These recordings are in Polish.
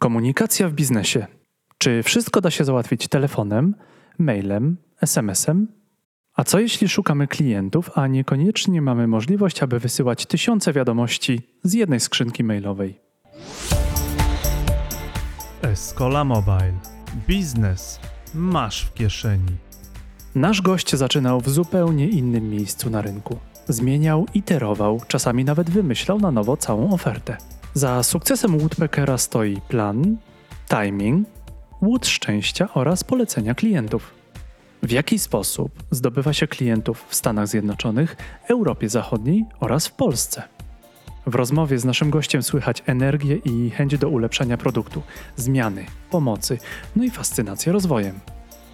Komunikacja w biznesie. Czy wszystko da się załatwić telefonem, mailem, SMS-em? A co jeśli szukamy klientów, a niekoniecznie mamy możliwość, aby wysyłać tysiące wiadomości z jednej skrzynki mailowej? Escola Mobile. Biznes masz w kieszeni. Nasz gość zaczynał w zupełnie innym miejscu na rynku. Zmieniał, iterował, czasami nawet wymyślał na nowo całą ofertę. Za sukcesem Woodpeckera stoi plan, timing, łód szczęścia oraz polecenia klientów. W jaki sposób zdobywa się klientów w Stanach Zjednoczonych, Europie Zachodniej oraz w Polsce? W rozmowie z naszym gościem słychać energię i chęć do ulepszania produktu, zmiany, pomocy, no i fascynację rozwojem.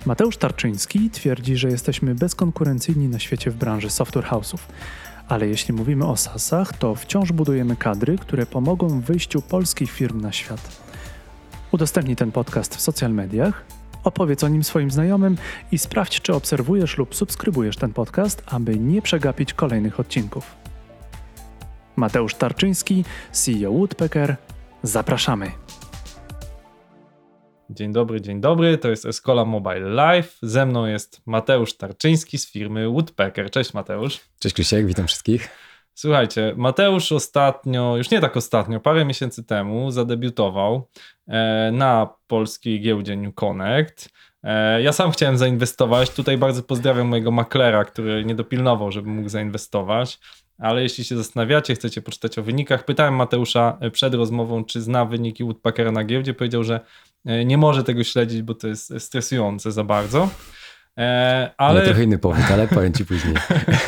Mateusz Tarczyński twierdzi, że jesteśmy bezkonkurencyjni na świecie w branży software house'ów. Ale jeśli mówimy o SaaSach, to wciąż budujemy kadry, które pomogą w wyjściu polskich firm na świat. Udostępnij ten podcast w social mediach, opowiedz o nim swoim znajomym i sprawdź, czy obserwujesz lub subskrybujesz ten podcast, aby nie przegapić kolejnych odcinków. Mateusz Tarczyński, CEO Woodpecker. Zapraszamy. Dzień dobry, dzień dobry. To jest Escola Mobile Live. Ze mną jest Mateusz Tarczyński z firmy Woodpecker. Cześć Mateusz. Cześć Krzysiek, witam wszystkich. Słuchajcie, Mateusz ostatnio, już nie tak ostatnio, parę miesięcy temu zadebiutował e, na polskiej giełdzie New Connect. E, ja sam chciałem zainwestować. Tutaj bardzo pozdrawiam mojego maklera, który nie dopilnował, żeby mógł zainwestować. Ale jeśli się zastanawiacie, chcecie poczytać o wynikach, pytałem Mateusza przed rozmową, czy zna wyniki Woodpeckera na giełdzie. Powiedział, że e, nie może tego śledzić, bo to jest stresujące za bardzo. E, ale trochę inny powód, ale powiem ci później.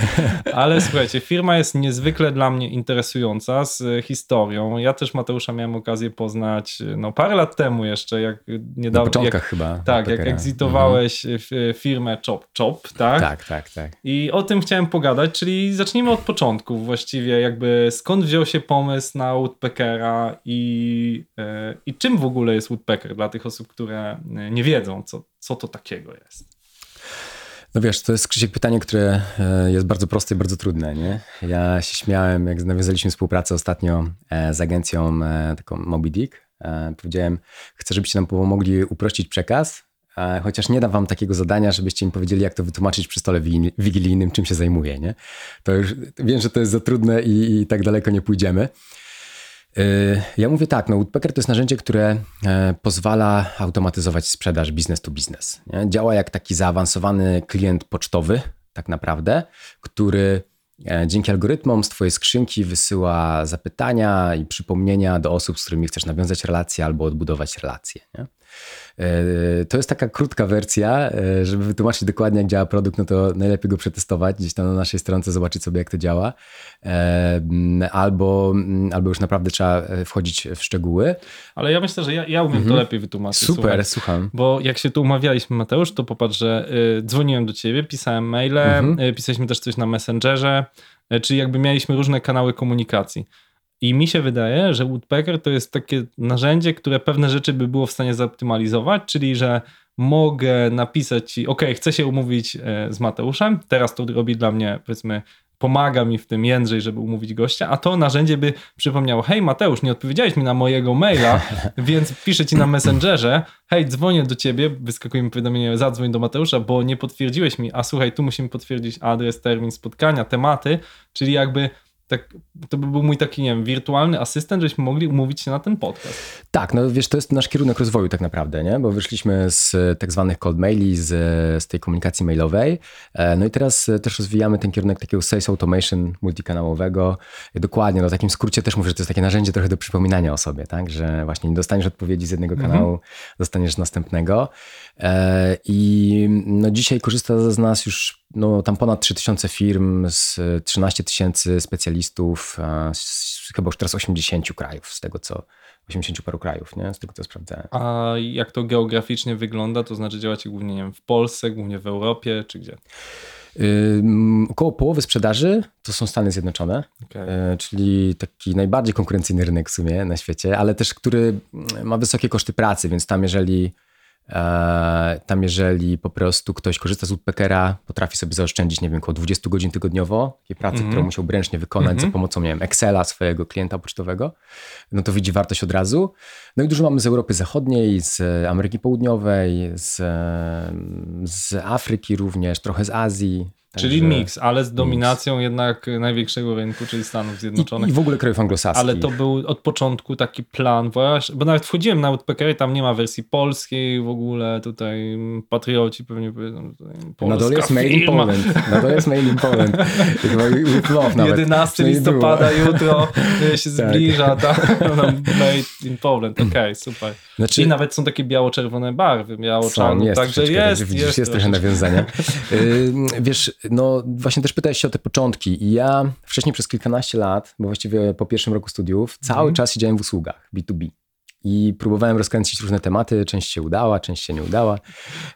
ale słuchajcie, firma jest niezwykle dla mnie interesująca z historią. Ja też Mateusza miałem okazję poznać no, parę lat temu jeszcze, jak niedawno. Na początkach jak, chyba. Tak, jak exitowałeś mhm. firmę Chop Chop, tak? Tak, tak, tak. I o tym chciałem pogadać, czyli zacznijmy od początku właściwie, jakby skąd wziął się pomysł na Woodpeckera i, e, i czym w ogóle jest Woodpecker dla tych osób, które nie wiedzą, co, co to takiego jest. No wiesz, to jest Krzysiek pytanie, które e, jest bardzo proste i bardzo trudne. Nie? Ja się śmiałem, jak nawiązaliśmy współpracę ostatnio e, z agencją e, taką Moby Dick. Powiedziałem, chcę, żebyście nam pomogli uprościć przekaz, chociaż nie dam wam takiego zadania, żebyście mi powiedzieli, jak to wytłumaczyć przy stole wigilijnym, czym się zajmuję. Nie? To już wiem, że to jest za trudne i, i tak daleko nie pójdziemy. Y, ja mówię tak, no Woodpecker to jest narzędzie, które e, pozwala automatyzować sprzedaż business to. Nie? Działa jak taki zaawansowany klient pocztowy, tak naprawdę, który e, dzięki algorytmom z Twojej skrzynki wysyła zapytania i przypomnienia do osób, z którymi chcesz nawiązać relacje albo odbudować relacje. Nie? E, to jest taka krótka wersja, e, żeby wytłumaczyć dokładnie, jak działa produkt, no to najlepiej go przetestować gdzieś tam na naszej stronce, zobaczyć sobie, jak to działa. E, albo, albo już naprawdę trzeba wchodzić w szczegóły. Ale ja myślę, że ja, ja umiem mhm. to lepiej wytłumaczyć. Super, słuchaj. słucham. Bo jak się tu umawialiśmy, Mateusz, to popatrz, że y, dzwoniłem do ciebie, pisałem maile, mhm. y, pisaliśmy też coś na Messengerze, y, czyli jakby mieliśmy różne kanały komunikacji. I mi się wydaje, że Woodpecker to jest takie narzędzie, które pewne rzeczy by było w stanie zoptymalizować, czyli że mogę napisać ci, ok, chcę się umówić e, z Mateuszem, teraz to robi dla mnie, powiedzmy, pomaga mi w tym Jędrzej, żeby umówić gościa, a to narzędzie by przypomniało, hej Mateusz, nie odpowiedziałeś mi na mojego maila, więc piszę ci na Messengerze, hej, dzwonię do ciebie, wyskakuje mi powiadomienie, zadzwoń do Mateusza, bo nie potwierdziłeś mi, a słuchaj, tu musimy potwierdzić adres, termin spotkania, tematy, czyli jakby tak, to by był mój taki, nie wiem, wirtualny asystent, żebyśmy mogli umówić się na ten podcast. Tak, no wiesz, to jest nasz kierunek rozwoju tak naprawdę, nie? Bo wyszliśmy z tak zwanych cold maili, z, z tej komunikacji mailowej, e, no i teraz też rozwijamy ten kierunek takiego sales automation multikanałowego. Dokładnie, no w takim skrócie też mówię, że to jest takie narzędzie trochę do przypominania o sobie, tak? Że właśnie nie dostaniesz odpowiedzi z jednego mhm. kanału, dostaniesz z następnego. E, I no dzisiaj korzysta z nas już no, tam ponad 3000 firm, z 13 tysięcy specjalistów, z chyba już teraz 80 krajów, z tego co 80 paru krajów, nie? z tego co sprawdzałem. A jak to geograficznie wygląda? To znaczy działacie głównie nie wiem, w Polsce, głównie w Europie, czy gdzie? Około połowy sprzedaży to są Stany Zjednoczone, okay. yy, czyli taki najbardziej konkurencyjny rynek w sumie na świecie, ale też który ma wysokie koszty pracy, więc tam jeżeli E, tam jeżeli po prostu ktoś korzysta z Woodpeckera, potrafi sobie zaoszczędzić, nie wiem, około 20 godzin tygodniowo takiej pracy, Mhm. którą musiał ręcznie wykonać za pomocą, nie wiem, Excela swojego klienta pocztowego, no to widzi wartość od razu. No i dużo mamy z Europy Zachodniej, z Ameryki Południowej, z, z Afryki również, trochę z Azji. Czyli miks, ale z dominacją jednak największego rynku, czyli Stanów Zjednoczonych. I, I w ogóle krajów anglosaskich. Ale to był od początku taki plan, właśnie, bo nawet wchodziłem na Woodpecker i tam nie ma wersji polskiej w ogóle, tutaj patrioci pewnie powiedzą, Na dole jest Made in. Poland. Na dole jest Made in Poland. Chyba with love nawet. 11 No i było. listopada jutro y, się Tak. zbliża, tak? No, Made in Poland, okej, super. Znaczy, I nawet są takie biało-czerwone barwy, biało-czarne, także jest, widzisz, jest, jest trochę nawiązania. Wiesz, no właśnie też pytałeś się o te początki i ja wcześniej przez kilkanaście lat, bo właściwie po pierwszym roku studiów, cały Mhm. czas siedziałem w usługach B2B. I próbowałem rozkręcić różne tematy, część się udała, część się nie udała.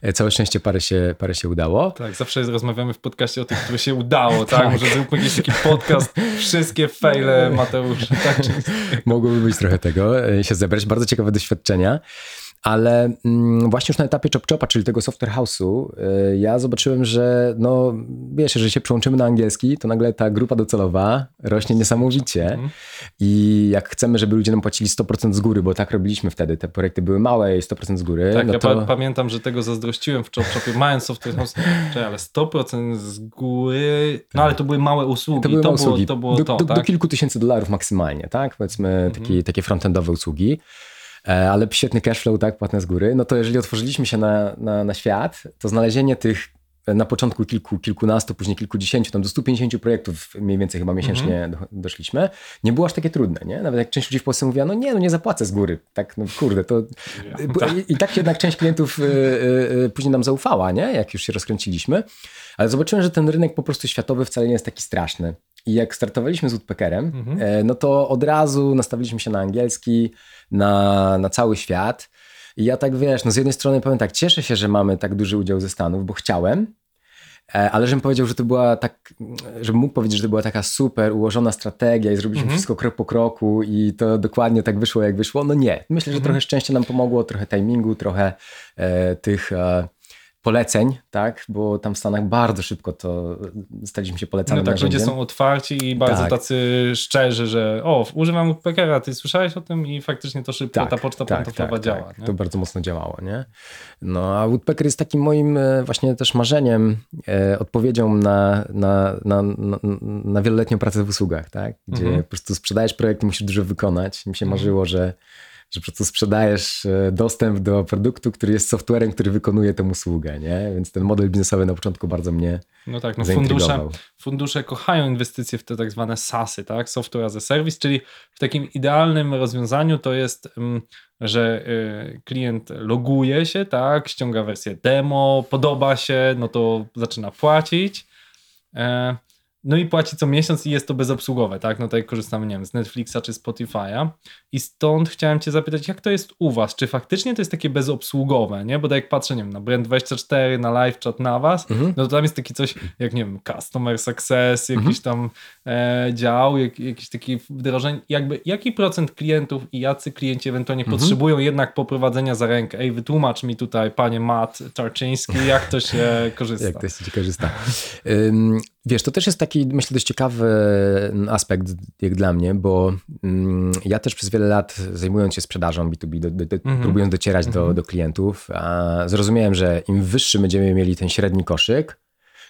E, Całe szczęście parę się, parę się udało. Tak, zawsze rozmawiamy w podcaście o tych, które się udało, tak? Tak. Może zróbmy jakiś taki podcast, wszystkie fejle Mateusza, tak? Czyli Mogłoby być trochę tego, e, się zebrać. Bardzo ciekawe doświadczenia. Ale mm, właśnie już na etapie Chop Chopa, czyli tego software house'u, y, ja zobaczyłem, że no wiesz, jeżeli się przełączymy na angielski, to nagle ta grupa docelowa rośnie niesamowicie. Mhm. I jak chcemy, żeby ludzie nam płacili 100% z góry, bo tak robiliśmy wtedy, te projekty były małe i 100% z góry, Tak, no ja to... pa pamiętam, że tego zazdrościłem w ChopShopie, mając software house, Czekaj, ale 100% z góry, no ale to były małe usługi, To były to, małe było, usługi. to było do, to, do, tak? do kilku tysięcy dolarów maksymalnie, tak? Powiedzmy Mhm. taki, takie frontendowe usługi. E, Ale świetny cashflow, tak, płatne z góry. No to jeżeli otworzyliśmy się na, na, na świat, to znalezienie tych e, na początku kilku, kilkunastu, później kilkudziesięciu, tam do 150 projektów mniej więcej chyba miesięcznie Mhm. do, doszliśmy, nie było aż takie trudne, nie? Nawet jak część ludzi w Polsce mówiła, no nie, no nie zapłacę z góry. Tak, no kurde, to... I, I tak jednak część klientów y, y, później nam zaufała, nie? Jak już się rozkręciliśmy. Ale zobaczyłem, że ten rynek po prostu światowy wcale nie jest taki straszny. I jak startowaliśmy z Woodpeckerem, Mhm. e, no to od razu nastawiliśmy się na angielski, na, na cały świat. I ja tak wiesz, no z jednej strony powiem tak, cieszę się, że mamy tak duży udział ze Stanów, bo chciałem, e, ale żebym powiedział, że to była tak, żebym mógł powiedzieć, że to była taka super ułożona strategia i zrobiliśmy Mhm. wszystko krok po kroku i to dokładnie tak wyszło, jak wyszło. No nie. Myślę, że Mhm. trochę szczęście nam pomogło, trochę timingu, trochę e, tych e, poleceń, tak? Bo tam w Stanach bardzo szybko to staliśmy się No polecanym tak, ludzie narzędziem. są otwarci i bardzo Tak. tacy szczerzy, że o, używam Woodpeckera, ty słyszałeś o tym i faktycznie to szybko, ta poczta pantofowa działa. nie? To bardzo mocno działało, nie? No, a Woodpecker jest takim moim e, właśnie też marzeniem, e, odpowiedzią na, na, na, na, na wieloletnią pracę w usługach, tak? Gdzie Mhm. po prostu sprzedajesz projekt i musisz dużo wykonać. Mi się Mhm. marzyło, że, że po prostu sprzedajesz e, dostęp do produktu, który jest softwarem, który wykonuje tę usługę, nie? Więc ten model biznesowy na początku bardzo mnie No tak, no fundusze, fundusze kochają inwestycje w te tak zwane SaaSy, tak? Software as a Service, czyli w takim idealnym rozwiązaniu to jest, mm, że y, klient loguje się, tak? Ściąga wersję demo, podoba się, no to zaczyna płacić. No i płaci co miesiąc i jest to bezobsługowe, tak? No tak korzystamy, nie wiem, z Netflixa czy Spotify'a. I stąd chciałem cię zapytać, jak to jest u was? Czy faktycznie to jest takie bezobsługowe, nie? Bo tak jak patrzę, nie wiem, na Brand24, na LiveChat, na was, Mhm. no to tam jest taki coś, jak nie wiem, Customer Success, jakiś tam e, dział, jak, jakiś taki wdrożeń. Jakby, jaki procent klientów i jacy klienci ewentualnie potrzebują jednak poprowadzenia za rękę? Ej, wytłumacz mi tutaj, panie Matt Tarczyński, jak to się korzysta. Jak to jest korzysta. Wiesz, to też jest taki, myślę, dość ciekawy aspekt jak dla mnie, bo ym, ja też przez wiele lat zajmując się sprzedażą B2B, do, do, do, Mhm. próbując docierać do, do klientów, a zrozumiałem, że im wyższy będziemy mieli ten średni koszyk,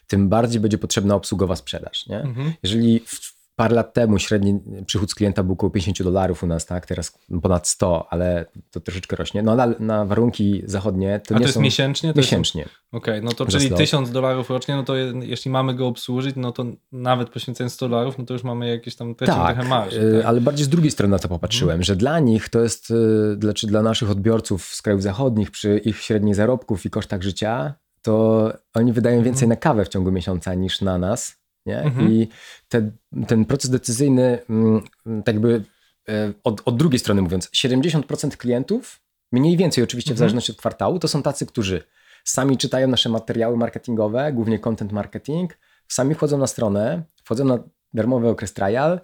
tym bardziej będzie potrzebna obsługowa sprzedaż. Nie? Mhm. Jeżeli w, parę lat temu średni przychód z klienta był około 50 dolarów u nas, tak? teraz ponad 100, ale to troszeczkę rośnie. No na, na warunki zachodnie to A nie to jest są... miesięcznie? To jest- Miesięcznie. Okej, no to czyli 1000 dolarów rocznie, no to je, jeśli mamy go obsłużyć, no to nawet poświęcając 100 dolarów, no to już mamy jakieś tam Tak, trochę marży. Tak? Mhm. ale bardziej z drugiej strony na to popatrzyłem, że dla nich to jest, y, dla, czy dla naszych odbiorców z krajów zachodnich przy ich średnich zarobków i kosztach życia, to oni wydają więcej na kawę w ciągu miesiąca niż na nas. Nie? Mhm. I te, ten proces decyzyjny, mm, tak jakby y, od, od drugiej strony mówiąc, 70% klientów, mniej więcej oczywiście w Mhm. zależności od kwartału, to są tacy, którzy sami czytają nasze materiały marketingowe, głównie content marketing, sami wchodzą na stronę, wchodzą na darmowy okres trial e,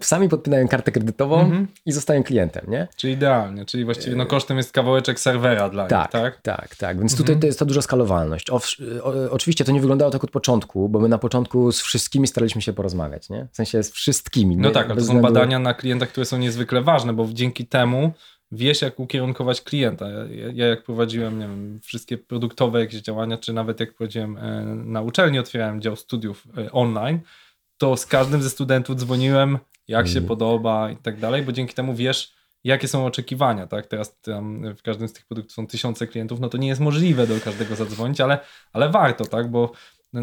sami podpinają kartę kredytową Mhm. i zostają klientem, nie? Czyli idealnie, czyli właściwie no, kosztem jest kawałeczek serwera dla Tak, nich, tak? tak, tak, Więc tutaj to jest ta duża skalowalność. Owsz- o, oczywiście to nie wyglądało tak od początku, bo my na początku z wszystkimi staraliśmy się porozmawiać, nie? W sensie z wszystkimi. No nie? tak, ale to są badania na klientach, które są niezwykle ważne, bo dzięki temu wiesz, jak ukierunkować klienta. Ja, ja jak prowadziłem, nie wiem, wszystkie produktowe jakieś działania, czy nawet jak prowadziłem e, na uczelni, otwierałem dział studiów e, online, to z każdym ze studentów dzwoniłem, jak się Mhm. podoba i tak dalej, bo dzięki temu wiesz, jakie są oczekiwania, tak? Teraz w każdym z tych produktów są tysiące klientów, no to nie jest możliwe do każdego zadzwonić, ale, ale warto, tak? Bo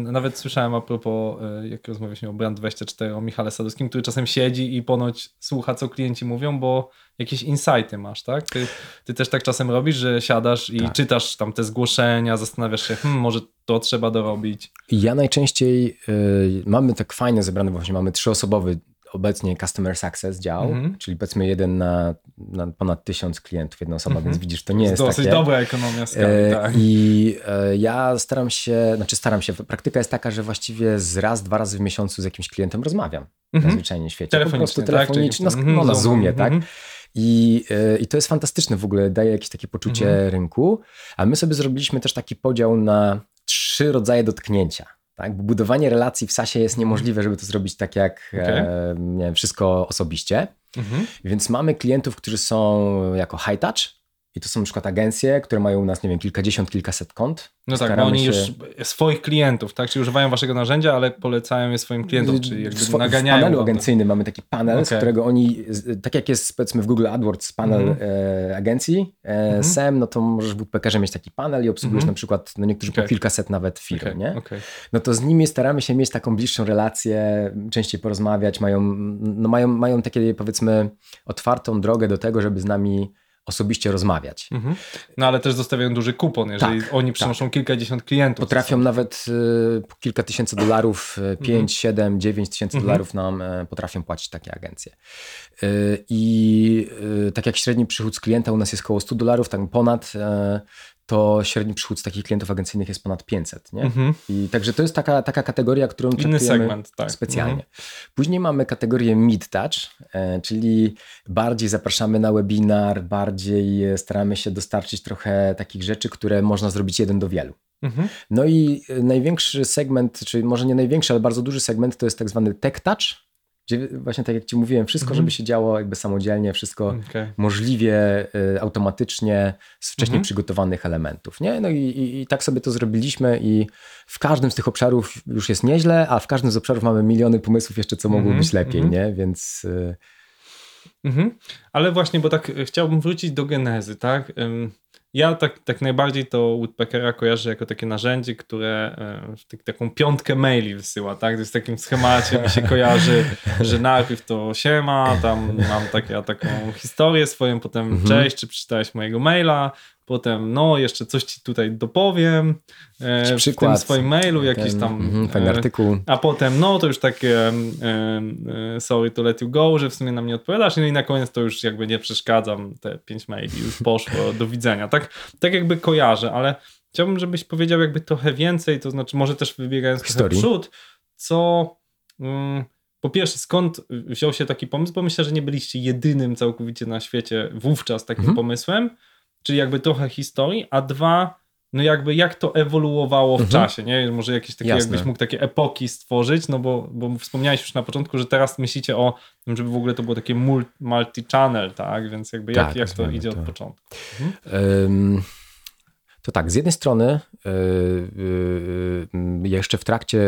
nawet słyszałem a propos, e, jak rozmawialiśmy o Brand24, o Michale Sadowskim, który czasem siedzi i ponoć słucha, co klienci mówią, bo jakieś insighty masz, tak? Ty, ty też tak czasem robisz, że siadasz i Tak. czytasz tam te zgłoszenia, zastanawiasz się, hmm, może to trzeba dorobić. Ja najczęściej y, mamy tak fajne zebrane, właśnie mamy trzyosobowy obecnie Customer Success dział, Mhm. czyli powiedzmy jeden na, na ponad tysiąc klientów, jedna osoba, Mhm. więc widzisz, to nie jest jest dosyć takie. dobra ekonomia skali, E, tak. I e, ja staram się, znaczy staram się, praktyka jest taka, że właściwie z raz, dwa razy w miesiącu z jakimś klientem rozmawiam na Mhm. zwyczajnie w świecie. Telefonicznie, po tak? telefonicznie, Czyli- no, no, na Mhm, Zoomie, Zoom, tak? mhm. I, e, I to jest fantastyczne w ogóle, daje jakieś takie poczucie Mhm. rynku, a my sobie zrobiliśmy też taki podział na trzy rodzaje dotknięcia. Tak? Bo budowanie relacji w SASie jest niemożliwe, żeby to zrobić tak jak Okej. e, nie wiem, wszystko osobiście. Mhm. Więc mamy klientów, którzy są jako high touch i to są na przykład agencje, które mają u nas, nie wiem, kilkadziesiąt, kilkaset kont. No tak, bo oni się- już swoich klientów, tak? Czyli używają waszego narzędzia, ale polecają je swoim klientom, czyli jakby w, swo- w naganiają. panelu wam to. agencyjnym mamy taki panel, z Okej. którego oni, z- tak jak jest powiedzmy w Google AdWords panel Mhm. e, agencji e, Mhm. SEM, no to możesz w Woodpeckerze mieć taki panel i obsługujesz Mhm. na przykład, no niektórzy Okej. po kilkaset nawet firm, Okej, nie? okej. No to z nimi staramy się mieć taką bliższą relację, częściej porozmawiać, mają, no mają, mają takie powiedzmy otwartą drogę do tego, żeby z nami osobiście rozmawiać. Mhm. No ale też zostawiają duży kupon, jeżeli Tak, oni przynoszą kilkadziesiąt klientów. Potrafią nawet y, kilka tysięcy dolarów, y, 5, 7, 9 tysięcy Mhm. dolarów nam y, potrafią płacić takie agencje. Y, I y, tak jak średni przychód z klienta u nas jest około 100 dolarów, tak ponad, y, to średni przychód z takich klientów agencyjnych jest ponad 500. Nie? Mhm. I także to jest taka, taka kategoria, którą Inny segment, tak. specjalnie. Mhm. Później mamy kategorię mid-touch, e, czyli bardziej zapraszamy na webinar, bardziej e, staramy się dostarczyć trochę takich rzeczy, które można zrobić jeden do wielu. Mhm. No i e, największy segment, czy może nie największy, ale bardzo duży segment to jest tak zwany tech touch, gdzie właśnie tak jak Ci mówiłem, wszystko, Mhm. żeby się działo jakby samodzielnie, wszystko Okej. możliwie e, automatycznie z wcześniej Mhm. przygotowanych elementów. Nie? No i, i, i tak sobie to zrobiliśmy i w każdym z tych obszarów już jest nieźle, a w każdym z obszarów mamy miliony pomysłów jeszcze, co mogło Mhm, być lepiej, mhm. nie? Więc e, Mhm. Ale właśnie, bo tak e, chciałbym wrócić do genezy, tak? Ja tak, tak najbardziej to Woodpeckera kojarzę jako takie narzędzie, które e, w tak- taką piątkę maili wysyła, tak? To w takim schemacie, mi się kojarzy, że najpierw to siema, tam mam takie, taką historię swoją, potem Mhm. cześć, czy przeczytałeś mojego maila, potem no jeszcze coś ci tutaj dopowiem e, w tym swoim mailu, jakiś ten, tam mhm, fajny e, artykuł. a potem, no to już takie e, sorry to let you go, że w sumie nam nie odpowiadasz. No i na koniec to już jakby nie przeszkadzam, te pięć maili już poszło, do widzenia. Tak, tak jakby kojarzę, ale chciałbym, żebyś powiedział jakby trochę więcej, to znaczy może też wybiegając trochę Historii. przód, co... mm, po pierwsze, skąd wziął się taki pomysł? Bo myślę, że nie byliście jedynym całkowicie na świecie wówczas takim Mhm. pomysłem, czyli jakby trochę historii, a dwa, no jakby jak to ewoluowało w Mhm. czasie, nie? Może jakieś takie, Jasne. jakbyś mógł takie epoki stworzyć, no bo, bo wspomniałeś już na początku, że teraz myślicie o tym, żeby w ogóle to było takie mul- multi-channel, tak? Więc jakby jak, Tak, jak to nazwijmy idzie to. od początku? Ym, To tak, z jednej strony y, y, y, jeszcze w trakcie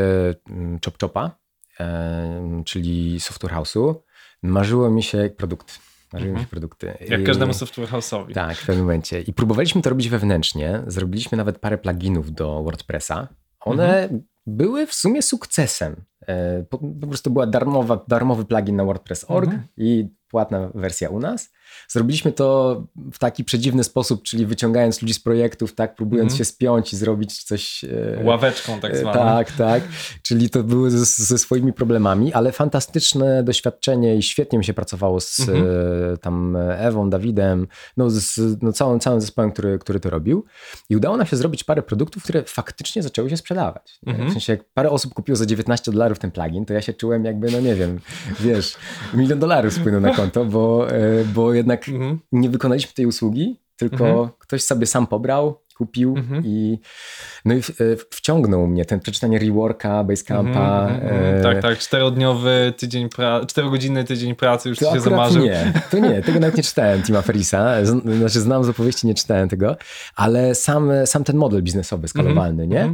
mm, Chop Chopa, em, czyli Software House'u, marzyło mi się produkt. Marzyły mi się Mhm. produkty. Jak każdemu software house'owi. Tak, w pewnym momencie. I próbowaliśmy to robić wewnętrznie. Zrobiliśmy nawet parę pluginów do WordPressa. One Mhm. były w sumie sukcesem. E, Po, po prostu była darmowa, darmowy plugin na WordPress.org Mhm. i płatna wersja u nas. Zrobiliśmy to w taki przedziwny sposób, czyli wyciągając ludzi z projektów, tak, próbując Mhm. się spiąć i zrobić coś. e, Ławeczką tak e, zwaną. Tak, tak. Czyli to były ze, ze swoimi problemami, ale fantastyczne doświadczenie i świetnie mi się pracowało z Mhm. e, tam Ewą, Dawidem, no, z no, całym, całym zespołem, który, który to robił. I udało nam się zrobić parę produktów, które faktycznie zaczęły się sprzedawać. nie? Mhm. W sensie, jak parę osób kupiło za 19 dolarów ten plugin, to ja się czułem jakby, no nie wiem, wiesz, milion dolarów spłynął na konto, bo, e, bo jednak Mhm. nie wykonaliśmy tej usługi, tylko Mhm. ktoś sobie sam pobrał, kupił Mhm. i no i w, e, wciągnął mnie ten przeczytanie reworka, Basecampa. Mhm, mhm. e, Tak, tak, czterodniowy tydzień, pra... czterogodzinny tydzień pracy już To się zamarzył. nie, to nie, tego nawet nie czytałem Tima Ferisa, znaczy znam z opowieści, nie czytałem tego, ale sam, sam ten model biznesowy, skalowalny, nie?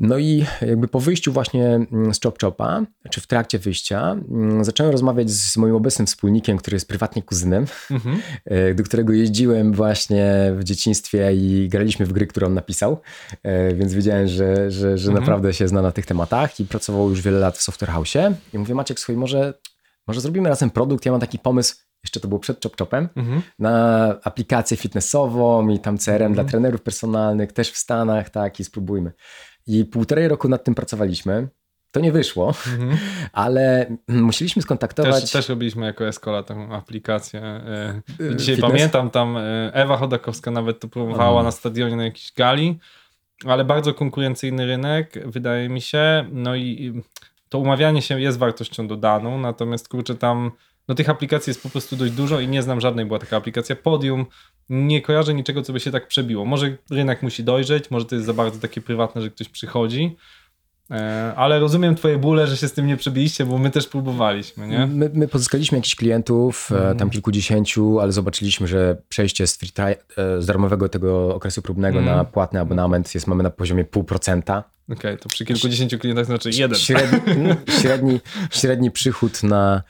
No i jakby po wyjściu właśnie mm, z Chop Chopa, czy w trakcie wyjścia, mm, zacząłem rozmawiać z moim obecnym wspólnikiem, który jest prywatnie kuzynem, Mhm. e, do którego jeździłem właśnie w dzieciństwie i graliśmy w gry, które on napisał, e, więc wiedziałem, że, że, że Mhm. naprawdę się zna na tych tematach i pracował już wiele lat w Software House. I mówię, Maciek, słuchaj, może, może zrobimy razem produkt, ja mam taki pomysł, jeszcze to było przed Chop Chopem, Mhm. na aplikację fitnessową i tam CRM dla Mhm. trenerów personalnych, też w Stanach, tak, i spróbujmy. I półtorej roku nad tym pracowaliśmy. To nie wyszło, Mhm. ale musieliśmy skontaktować. Też, też robiliśmy jako Escola taką aplikację. e, y, Dzisiaj fitness. pamiętam, tam e, Ewa Chodakowska nawet to próbowała na stadionie na jakiejś gali, ale bardzo konkurencyjny rynek, wydaje mi się. No i to umawianie się jest wartością dodaną, natomiast kurczę tam, no tych aplikacji jest po prostu dość dużo i nie znam żadnej, była taka aplikacja Podium, nie kojarzę niczego, co by się tak przebiło. Może rynek musi dojrzeć, może to jest za bardzo takie prywatne, że ktoś przychodzi, e, ale rozumiem twoje bóle, że się z tym nie przebiliście, bo my też próbowaliśmy, nie? My, my pozyskaliśmy jakichś klientów, Mhm. tam kilkudziesięciu, ale zobaczyliśmy, że przejście z, free tri- e, z darmowego tego okresu próbnego Mhm. na płatny abonament jest, mamy na poziomie 0,5%. Okej, to przy kilkudziesięciu klientach znaczy jeden. Średni, mm, średni, średni przychód na,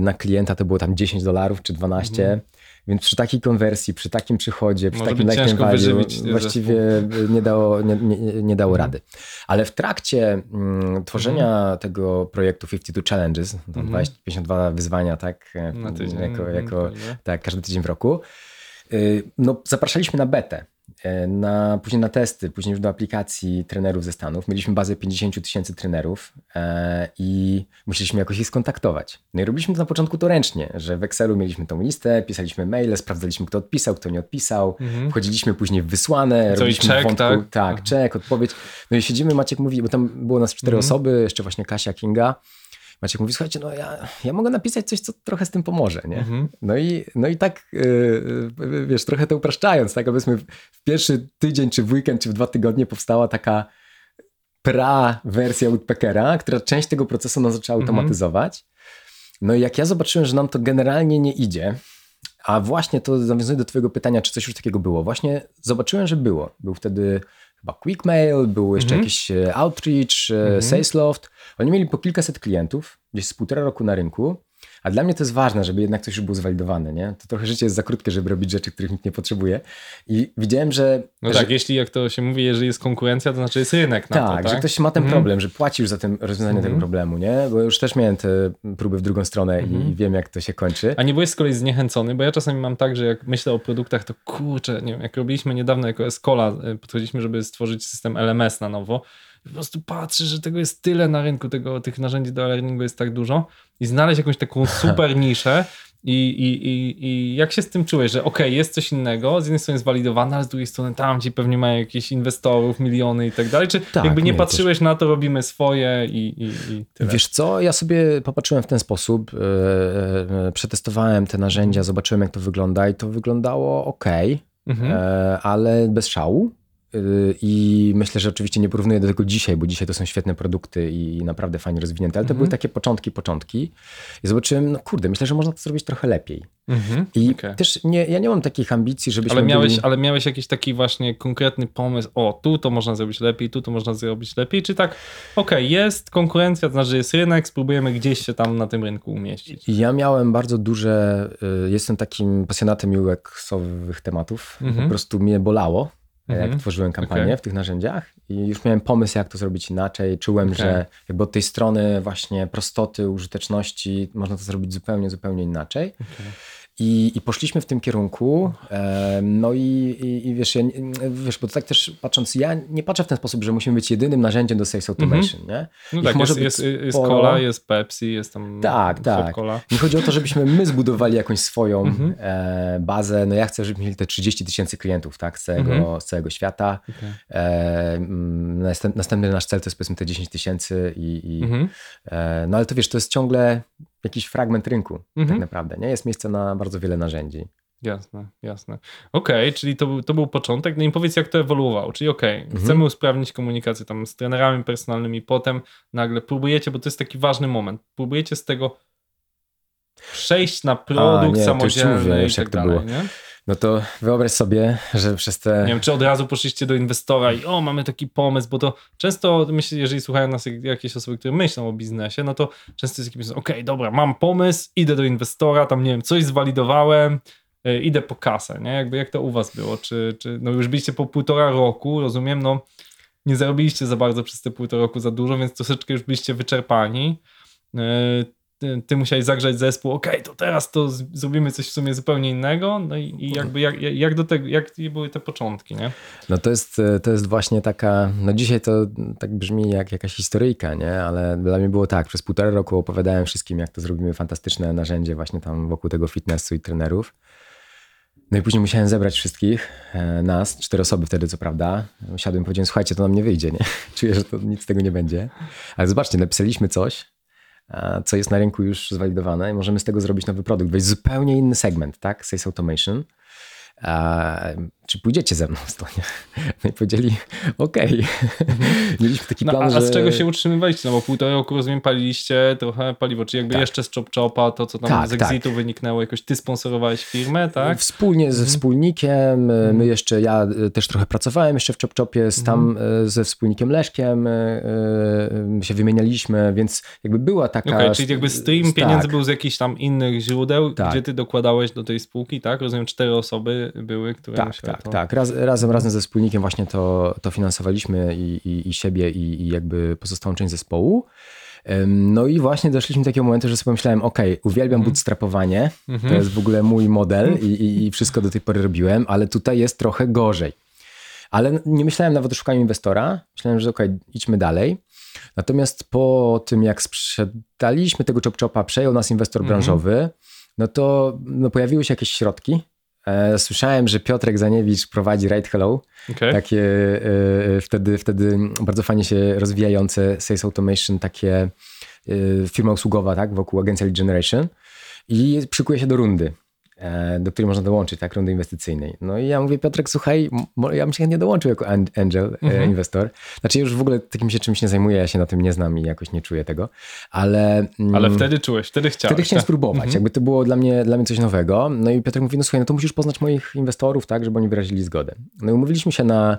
na klienta to było tam 10 dolarów czy 12. Mhm. Więc przy takiej konwersji, przy takim przychodzie, przy Może takim ciężko value właściwie nie dało, nie, nie, nie dało Mhm. rady. Ale w trakcie mm, tworzenia tego projektu 52 Challenges, to Mhm. 20, 52 wyzwania, tak, e, Na tydzień. jako, Mhm, jako tak, każdy tydzień w roku, y, no zapraszaliśmy na betę. E, Na, później na testy, później już do aplikacji trenerów ze Stanów. Mieliśmy bazę 50 tysięcy trenerów e, i musieliśmy jakoś ich skontaktować. No i robiliśmy to na początku to ręcznie, że w Excelu mieliśmy tą listę, pisaliśmy maile, sprawdzaliśmy kto odpisał, kto nie odpisał. Mhm. Wchodziliśmy później w wysłane, Co, robiliśmy w wątku, tak? tak, czek, odpowiedź. No i siedzimy, Maciek mówi, bo tam było nas cztery Mhm. osoby, jeszcze właśnie Kasia, Kinga. Maciek mówi, słuchajcie, no ja, ja mogę napisać coś, co trochę z tym pomoże, nie? Mhm. No i, no i tak, yy, wiesz, trochę to upraszczając, tak, powiedzmy w pierwszy tydzień, czy w weekend, czy w dwa tygodnie powstała taka pra wersja Woodpeckera, która część tego procesu nam zaczęła Mhm. automatyzować. No i jak ja zobaczyłem, że nam to generalnie nie idzie, a właśnie to nawiązuje do twojego pytania, czy coś już takiego było. Właśnie zobaczyłem, że było. Był wtedy chyba Quickmail, był jeszcze Mhm. jakiś e, Outreach, e, Mhm. Salesloft. Oni mieli po kilkaset klientów, gdzieś z półtora roku na rynku. A dla mnie to jest ważne, żeby jednak coś już było zwalidowane, nie? To trochę życie jest za krótkie, żeby robić rzeczy, których nikt nie potrzebuje. I widziałem, że... No że tak, jeśli jak to się mówi, jeżeli jest konkurencja, to znaczy jest rynek na tak, to, tak? że ktoś ma ten Mhm. problem, że płaci już za ten rozwiązanie Mhm. tego problemu, nie? Bo już też miałem te próby w drugą stronę Mhm. i wiem, jak to się kończy. A nie byłeś z kolei zniechęcony, bo ja czasami mam tak, że jak myślę o produktach, to kurczę, nie wiem, jak robiliśmy niedawno jako Escola, y, podchodziliśmy, żeby stworzyć system LMS na nowo, po prostu patrzę, że tego jest tyle na rynku, tego, tych narzędzi do e-learningu jest tak dużo i znaleźć jakąś taką super niszę i, i, i, i jak się z tym czułeś, że okej, jest coś innego, z jednej strony jest walidowane, ale z drugiej strony tam ci pewnie mają jakichś inwestorów, miliony i tak dalej, czy Tak, jakby nie, nie, patrzyłeś na to, robimy swoje i, i, i tyle? Wiesz co, ja sobie popatrzyłem w ten sposób, e, przetestowałem te narzędzia, zobaczyłem jak to wygląda i to wyglądało ok, Mhm. e, ale bez szału. E, I myślę, że oczywiście nie porównuję do tego dzisiaj, bo dzisiaj to są świetne produkty i naprawdę fajnie rozwinięte, ale to Mhm. były takie początki, początki. I zobaczyłem, no kurde, myślę, że można to zrobić trochę lepiej. Mhm. I Okej. też nie, ja nie mam takich ambicji, żebyśmy Ale miałeś, byli... ale miałeś jakiś taki właśnie konkretny pomysł, o tu to można zrobić lepiej, tu to można zrobić lepiej, czy tak, okej, jest konkurencja, to znaczy że jest rynek, spróbujemy gdzieś się tam na tym rynku umieścić. Ja miałem bardzo duże, y, jestem takim pasjonatem UX-owych tematów. Mhm. Po prostu mnie bolało, Mhm. jak tworzyłem kampanię Okej. w tych narzędziach i już miałem pomysł, jak to zrobić inaczej. Czułem, Okej. że jakby od tej strony właśnie prostoty, użyteczności można to zrobić zupełnie, zupełnie inaczej. I, I poszliśmy w tym kierunku. E, no i, i, i wiesz, ja, wiesz, bo to tak też patrząc, ja nie patrzę w ten sposób, że musimy być jedynym narzędziem do sales automation, nie? No tak, może jest, jest, jest cola, jest Pepsi, jest tam Tak, tak. Cola. Nie chodzi o to, żebyśmy my zbudowali jakąś swoją Mhm. e, bazę. No ja chcę, żebyśmy mieli te 30 tysięcy klientów tak, z, całego, Mhm. z całego świata. Okej. E, mm, następ, następny nasz cel to jest powiedzmy te 10 tysięcy i, i Mhm. e, no ale to wiesz, to jest ciągle jakiś fragment rynku Mhm. tak naprawdę. Nie jest miejsce na bardzo wiele narzędzi. Jasne, jasne. Okej, czyli to, był- to był początek. No i powiedz, jak to ewoluowało. Czyli okej, Mhm. chcemy usprawnić komunikację tam z trenerami personalnymi, potem nagle próbujecie, bo to jest taki ważny moment, próbujecie z tego przejść na produkt nie, to już samodzielny mówię i tak dalej, było. nie? No to wyobraź sobie, że przez te... Nie wiem, czy od razu poszliście do inwestora i o, mamy taki pomysł, bo to często, myślę, jeżeli słuchają nas jak- jakieś osoby, które myślą o biznesie, no to często jest pomysł, okej, dobra, mam pomysł, idę do inwestora, tam nie wiem, coś zwalidowałem, y, idę po kasę, nie? Jakby jak to u was było? Czy, czy no już byliście po półtora roku, rozumiem, no nie zarobiliście za bardzo przez te półtora roku za dużo, więc troszeczkę już byliście wyczerpani. Y, Ty, ty musiałeś zagrzać zespół, okej, to teraz to z, zrobimy coś w sumie zupełnie innego, no i, i jakby jak, jak, do tego, jak były te początki, nie? No to jest, to jest właśnie taka, no dzisiaj to tak brzmi jak jakaś historyjka, nie? Ale dla mnie było tak, przez półtora roku opowiadałem wszystkim, jak to zrobimy fantastyczne narzędzie właśnie tam wokół tego fitnessu i trenerów. No i później musiałem zebrać wszystkich, e, nas, cztery osoby wtedy co prawda. Siadłem i powiedziałem, słuchajcie, to nam nie wyjdzie, nie? Czuję, że to nic z tego nie będzie. Ale zobaczcie, napisaliśmy coś, e, co jest na rynku już zwalidowane i możemy z tego zrobić nowy produkt, wejść zupełnie inny segment, tak? Sales Automation. A, czy pójdziecie ze mną w to? Nie? No i powiedzieli, okej. Mieliśmy taki No, plan, a, a że... z czego się utrzymywaliście? No bo półtora roku, rozumiem, paliliście trochę paliwo, czy jakby Tak. jeszcze z Chop Chopa, to co tam Tak, z Exitu wyniknęło, jakoś ty sponsorowałeś firmę, tak? Wspólnie ze wspólnikiem, e, my jeszcze, ja e, też trochę pracowałem jeszcze w Chop Chopie, z tam e, ze wspólnikiem Leszkiem e, się wymienialiśmy, więc jakby była taka... Okej, czyli jakby stream tak. pieniędzy był z jakichś tam innych źródeł, Tak. gdzie ty dokładałeś do tej spółki, tak? Rozumiem, cztery osoby były, które Tak, musiały tak, to... tak. Raz, razem, razem ze wspólnikiem właśnie to, to finansowaliśmy i, i, i siebie, i, i jakby pozostałą część zespołu. No i właśnie doszliśmy do takiego momentu, że sobie pomyślałem, ok, uwielbiam bootstrapowanie, to jest w ogóle mój model i, i, i wszystko do tej pory robiłem, ale tutaj jest trochę gorzej. Ale nie myślałem nawet o szukaniu inwestora. Myślałem, że ok, idźmy dalej. Natomiast po tym, jak sprzedaliśmy tego Chop przejął nas inwestor branżowy, no to no, pojawiły się jakieś środki. E, Słyszałem, że Piotrek Zaniewicz prowadzi Right Hello, Okej. takie e, wtedy, wtedy bardzo fajnie się rozwijające Sales Automation, takie e, firma usługowa, tak, wokół agencji Lead Generation. I przykuje się do rundy, e, do której można dołączyć, tak, rundy inwestycyjnej. No i ja mówię, Piotrek, słuchaj, ja bym się chętnie dołączył jako an- angel, e, inwestor. Znaczy już w ogóle takim się czymś nie zajmuję, ja się na tym nie znam i jakoś nie czuję tego, ale... mm, Ale wtedy czułeś, wtedy chciałeś. Wtedy chciałem tak? spróbować, jakby to było dla mnie, dla mnie coś nowego. No i Piotr mówi, no słuchaj, no to musisz poznać moich inwestorów, tak, żeby oni wyrazili zgodę. No i umówiliśmy się na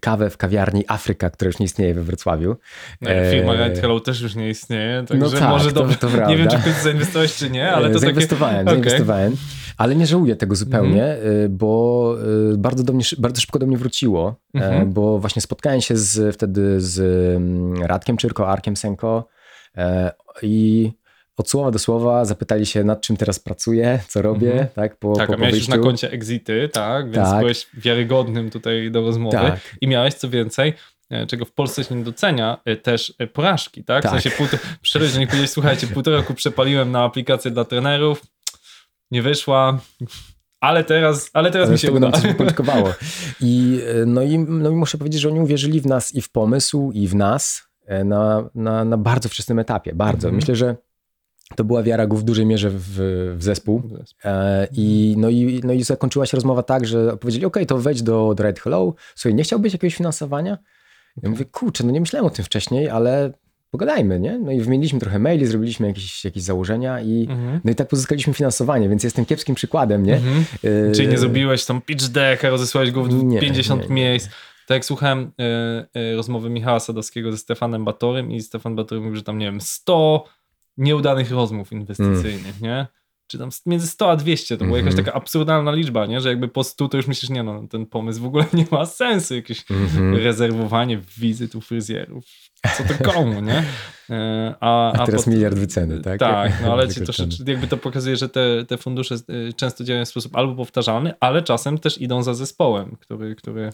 kawę w kawiarni Afryka, która już nie istnieje we Wrocławiu. No, Firma E, Red Hello też już nie istnieje, także No tak, może to- dobrze. to nie wiem, czy końcu zainwestowałeś, czy nie, ale to zainwestowałem, takie... Zainwestowałem, ale nie żałuję tego zupełnie, y, bo y, bardzo, do mnie, bardzo szybko do mnie wróciło, e, Mhm. bo właśnie spotkałem się z, wtedy z mm, Radkiem Czyrko, Arkiem Senko e, i od słowa do słowa zapytali się, nad czym teraz pracuję, co robię, Mhm. tak, po, Tak, po, a miałeś już na koncie exity, tak? Więc Tak. byłeś wiarygodnym tutaj do rozmowy. Tak. I miałeś, co więcej, e, czego w Polsce się nie docenia, e, też porażki, tak? W Tak. sensie półtor... przyszedłeś do nich i powiedziałeś, słuchajcie, półtora roku przepaliłem na aplikację dla trenerów, nie wyszła, ale teraz, ale teraz Ale mi się uda. nam coś wypoliczkowało. I, e, no, i, no i muszę powiedzieć, że oni uwierzyli w nas i w pomysł, i w nas e, na, na, na bardzo wczesnym etapie. Bardzo. Mhm. Myślę, że to była wiara w dużej mierze w, w zespół. E, I, no, i, no i zakończyła się rozmowa tak, że powiedzieli, ok, to wejdź do, do Red Hello. Słuchaj, nie chciałbyś jakiegoś finansowania? Ja mówię, kurczę, no nie myślałem o tym wcześniej, ale pogadajmy, nie? No i wymieniliśmy trochę maili, zrobiliśmy jakieś, jakieś założenia i Mhm. no i tak pozyskaliśmy finansowanie, więc jestem kiepskim przykładem, nie? Mhm. E, Czyli nie zrobiłeś tam pitch decka, rozesłałeś go w Nie, 50 nie, nie. miejsc. Tak jak słuchałem e, e, rozmowy Michała Sadowskiego ze Stefanem Batorym i Stefan Batory mówił, że tam, nie wiem, 100 nieudanych rozmów inwestycyjnych, nie? czy tam między 100 a 200, to była Mhm. jakaś taka absurdalna liczba, nie? że jakby po 100 to już myślisz, nie no, ten pomysł w ogóle nie ma sensu, jakieś Mhm. rezerwowanie wizyt u fryzjerów, co to komu, nie? E, A, A teraz pot- miliard wyceny, tak? Tak, no ale ci troszeczkę, jakby to pokazuje, że te, te fundusze y, często działają w sposób albo powtarzalny, ale czasem też idą za zespołem, który, który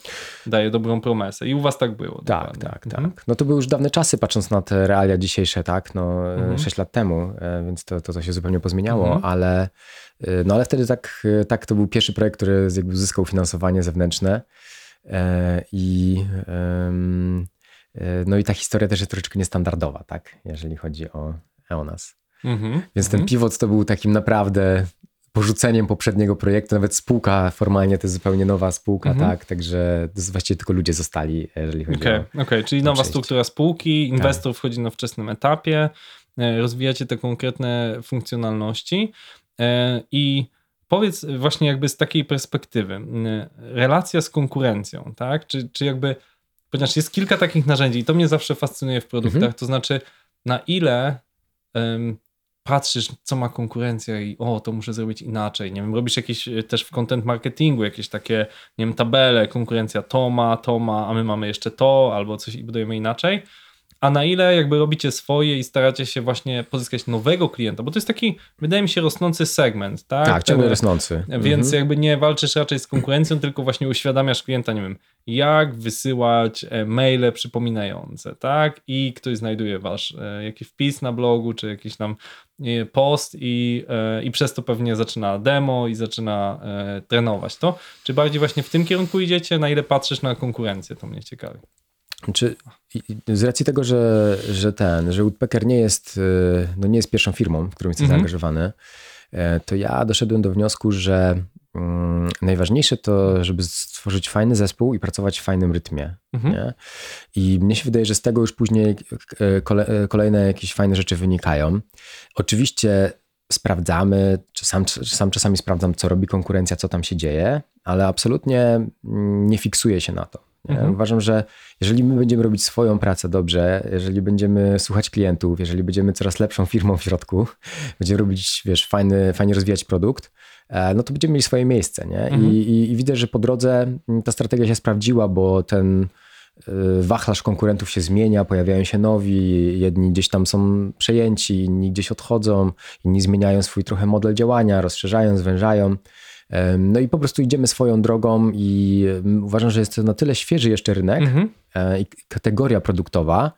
daje dobrą promesę. I u was tak było. Tak, dokładnie. tak, Mhm. tak. No to były już dawne czasy, patrząc na te realia dzisiejsze, tak, no Mhm. 6 lat temu, e, więc to, to, to się zupełnie pozmieniało, Mhm. ale, e, no ale wtedy tak, e, tak to był pierwszy projekt, który jakby uzyskał finansowanie zewnętrzne e, i e, no i ta historia też jest troszeczkę niestandardowa, tak, jeżeli chodzi o EONAS. Mhm. Więc ten Mhm. pivot to był takim naprawdę porzuceniem poprzedniego projektu, nawet spółka formalnie to jest zupełnie nowa spółka, Mhm. tak, także to jest właściwie tylko ludzie zostali, jeżeli chodzi Okej, o... okej, czyli nowa struktura spółki, inwestor wchodzi na wczesnym etapie, e, rozwijacie te konkretne funkcjonalności e, i powiedz właśnie jakby z takiej perspektywy, relacja z konkurencją, tak? Czy, czy jakby, ponieważ jest kilka takich narzędzi i to mnie zawsze fascynuje w produktach, Mhm. to znaczy na ile em, patrzysz, co ma konkurencja i o, to muszę zrobić inaczej. Nie wiem, robisz jakieś e, też w content marketingu jakieś takie, nie wiem, tabele, konkurencja to ma, to ma, a my mamy jeszcze to, albo coś i budujemy inaczej. A na ile jakby robicie swoje i staracie się właśnie pozyskać nowego klienta, bo to jest taki, wydaje mi się, rosnący segment, tak? Tak, ciągle Ten- rosnący. Więc Mhm. jakby nie walczysz raczej z konkurencją, tylko właśnie uświadamiasz klienta, nie wiem, jak wysyłać e, maile przypominające, tak? I ktoś znajduje wasz e, jakiś wpis na blogu, czy jakiś tam e, post i, e, i przez to pewnie zaczyna demo i zaczyna e, trenować to. Czy bardziej właśnie w tym kierunku idziecie? Na ile patrzysz na konkurencję? To mnie ciekawi. Czy z racji tego, że, że ten, że Woodpecker nie jest, y, no nie jest pierwszą firmą, w którą jestem Mhm. zaangażowany, e, to ja doszedłem do wniosku, że mm, najważniejsze to, żeby stworzyć fajny zespół i pracować w fajnym rytmie. Mhm. I mnie się wydaje, że z tego już później e, kole, e, kolejne jakieś fajne rzeczy wynikają. Oczywiście sprawdzamy, czy sam, czy sam czasami sprawdzam, co robi konkurencja, co tam się dzieje, ale absolutnie mm, nie fiksuję się na to. Mhm. Uważam, że jeżeli my będziemy robić swoją pracę dobrze, jeżeli będziemy słuchać klientów, jeżeli będziemy coraz lepszą firmą w środku, będziemy robić, wiesz, fajny, fajnie rozwijać produkt, e, no to będziemy mieli swoje miejsce, nie? Mhm. I, i, I widzę, że po drodze mm, ta strategia się sprawdziła, bo ten y, wachlarz konkurentów się zmienia, pojawiają się nowi, jedni gdzieś tam są przejęci, inni gdzieś odchodzą, inni zmieniają swój trochę model działania, rozszerzają, zwężają. No i po prostu idziemy swoją drogą i uważam, że jest to na tyle świeży jeszcze rynek Mhm. e, i kategoria produktowa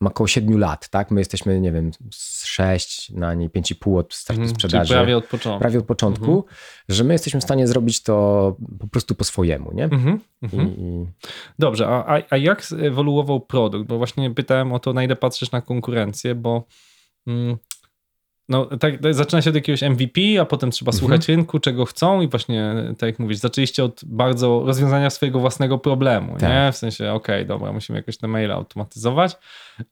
ma około 7 lat, tak? My jesteśmy, nie wiem, z 6 na niej 5,5 od startu Mhm. Czyli sprzedaży. prawie od początku. prawie od początku, że my jesteśmy w stanie zrobić to po prostu po swojemu, nie? Mhm. I, Mhm. i, Dobrze, a, a, a jak ewoluował produkt? Bo właśnie pytałem o to, na ile patrzysz na konkurencję, bo mm, no, tak, zaczyna się od jakiegoś MVP, a potem trzeba Mhm. słuchać rynku, czego chcą i właśnie, tak jak mówisz, zaczęliście od bardzo rozwiązania swojego własnego problemu, nie? Tak. W sensie, okej, dobra, musimy jakoś te maile automatyzować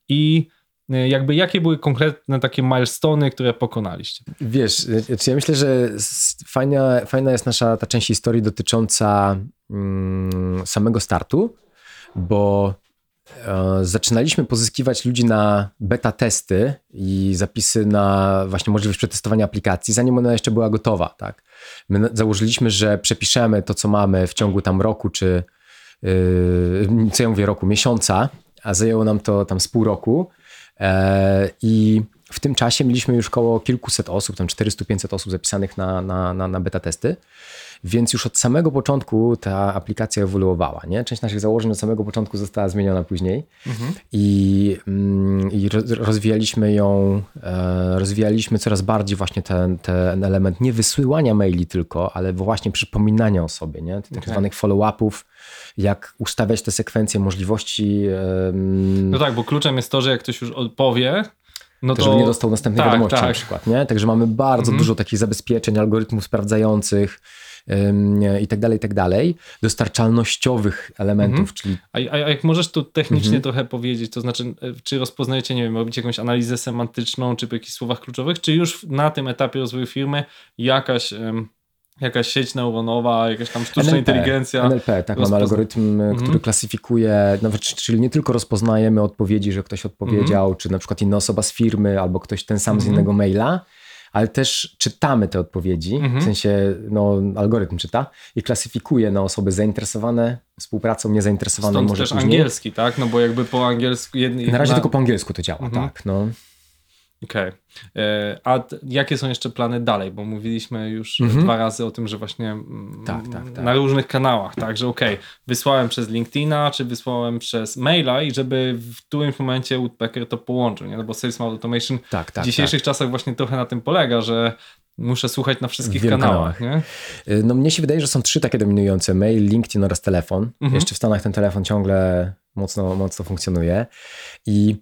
i y, jakby jakie były konkretne takie milestony, które pokonaliście? Wiesz, znaczy ja myślę, że fajna, fajna jest nasza ta część historii dotycząca mm, samego startu, bo e, zaczynaliśmy pozyskiwać ludzi na beta testy i zapisy na właśnie możliwość przetestowania aplikacji, zanim ona jeszcze była gotowa. Tak? My założyliśmy, że przepiszemy to, co mamy w ciągu tam roku, czy yy, co ja mówię roku, miesiąca, a zajęło nam to tam z pół roku. E, I w tym czasie mieliśmy już około kilkuset osób, tam 400-500 osób zapisanych na, na, na beta testy, więc już od samego początku ta aplikacja ewoluowała. Nie? Część naszych założeń od samego początku została zmieniona później i, mm, i roz- rozwijaliśmy ją, e, rozwijaliśmy coraz bardziej właśnie ten, ten element nie wysyłania maili tylko, ale właśnie przypominania o sobie, nie? tych tak Okej. zwanych follow-upów, jak ustawiać te sekwencje możliwości, No tak, bo kluczem jest to, że jak ktoś już odpowie, no to... żeby nie dostał następnej tak, wiadomości tak. na przykład. Nie? Także mamy bardzo Mhm. dużo takich zabezpieczeń, algorytmów sprawdzających i tak dalej, i tak dalej. Dostarczalnościowych elementów, Mhm. czyli A, a jak możesz tu technicznie Mhm. trochę powiedzieć, to znaczy, e, czy rozpoznajecie, nie wiem, robicie jakąś analizę semantyczną, czy po jakichś słowach kluczowych, czy już na tym etapie rozwoju firmy jakaś, em, jakaś sieć neuronowa, jakaś tam sztuczna inteligencja. NLP, tak, mamy rozpozna- algorytm, y, który Mhm. klasyfikuje, nawet, czyli nie tylko rozpoznajemy odpowiedzi, że ktoś odpowiedział, Mhm. czy na przykład inna osoba z firmy, albo ktoś ten sam z Mhm. innego maila, ale też czytamy te odpowiedzi, Mhm. w sensie no, algorytm czyta i klasyfikuje na osoby zainteresowane współpracą, niezainteresowane Stąd może też później. angielski, tak? No bo jakby po angielsku... Jedni, Na razie tylko po angielsku to działa, Mhm. tak. No. Okej. E, A jakie są jeszcze plany dalej? Bo mówiliśmy już Mhm. dwa razy o tym, że właśnie mm, Tak, tak, tak. na różnych kanałach, tak, że okej, wysłałem przez LinkedIna, czy wysłałem przez maila i żeby w którymś momencie Woodpecker to połączył, nie? No bo Sales Automation Tak, tak. w dzisiejszych czasach właśnie trochę na tym polega, że muszę słuchać na wszystkich W kanałach, nie? Y, No mnie się wydaje, że są trzy takie dominujące, mail, LinkedIn oraz telefon. Mhm. Jeszcze w Stanach ten telefon ciągle mocno, mocno funkcjonuje i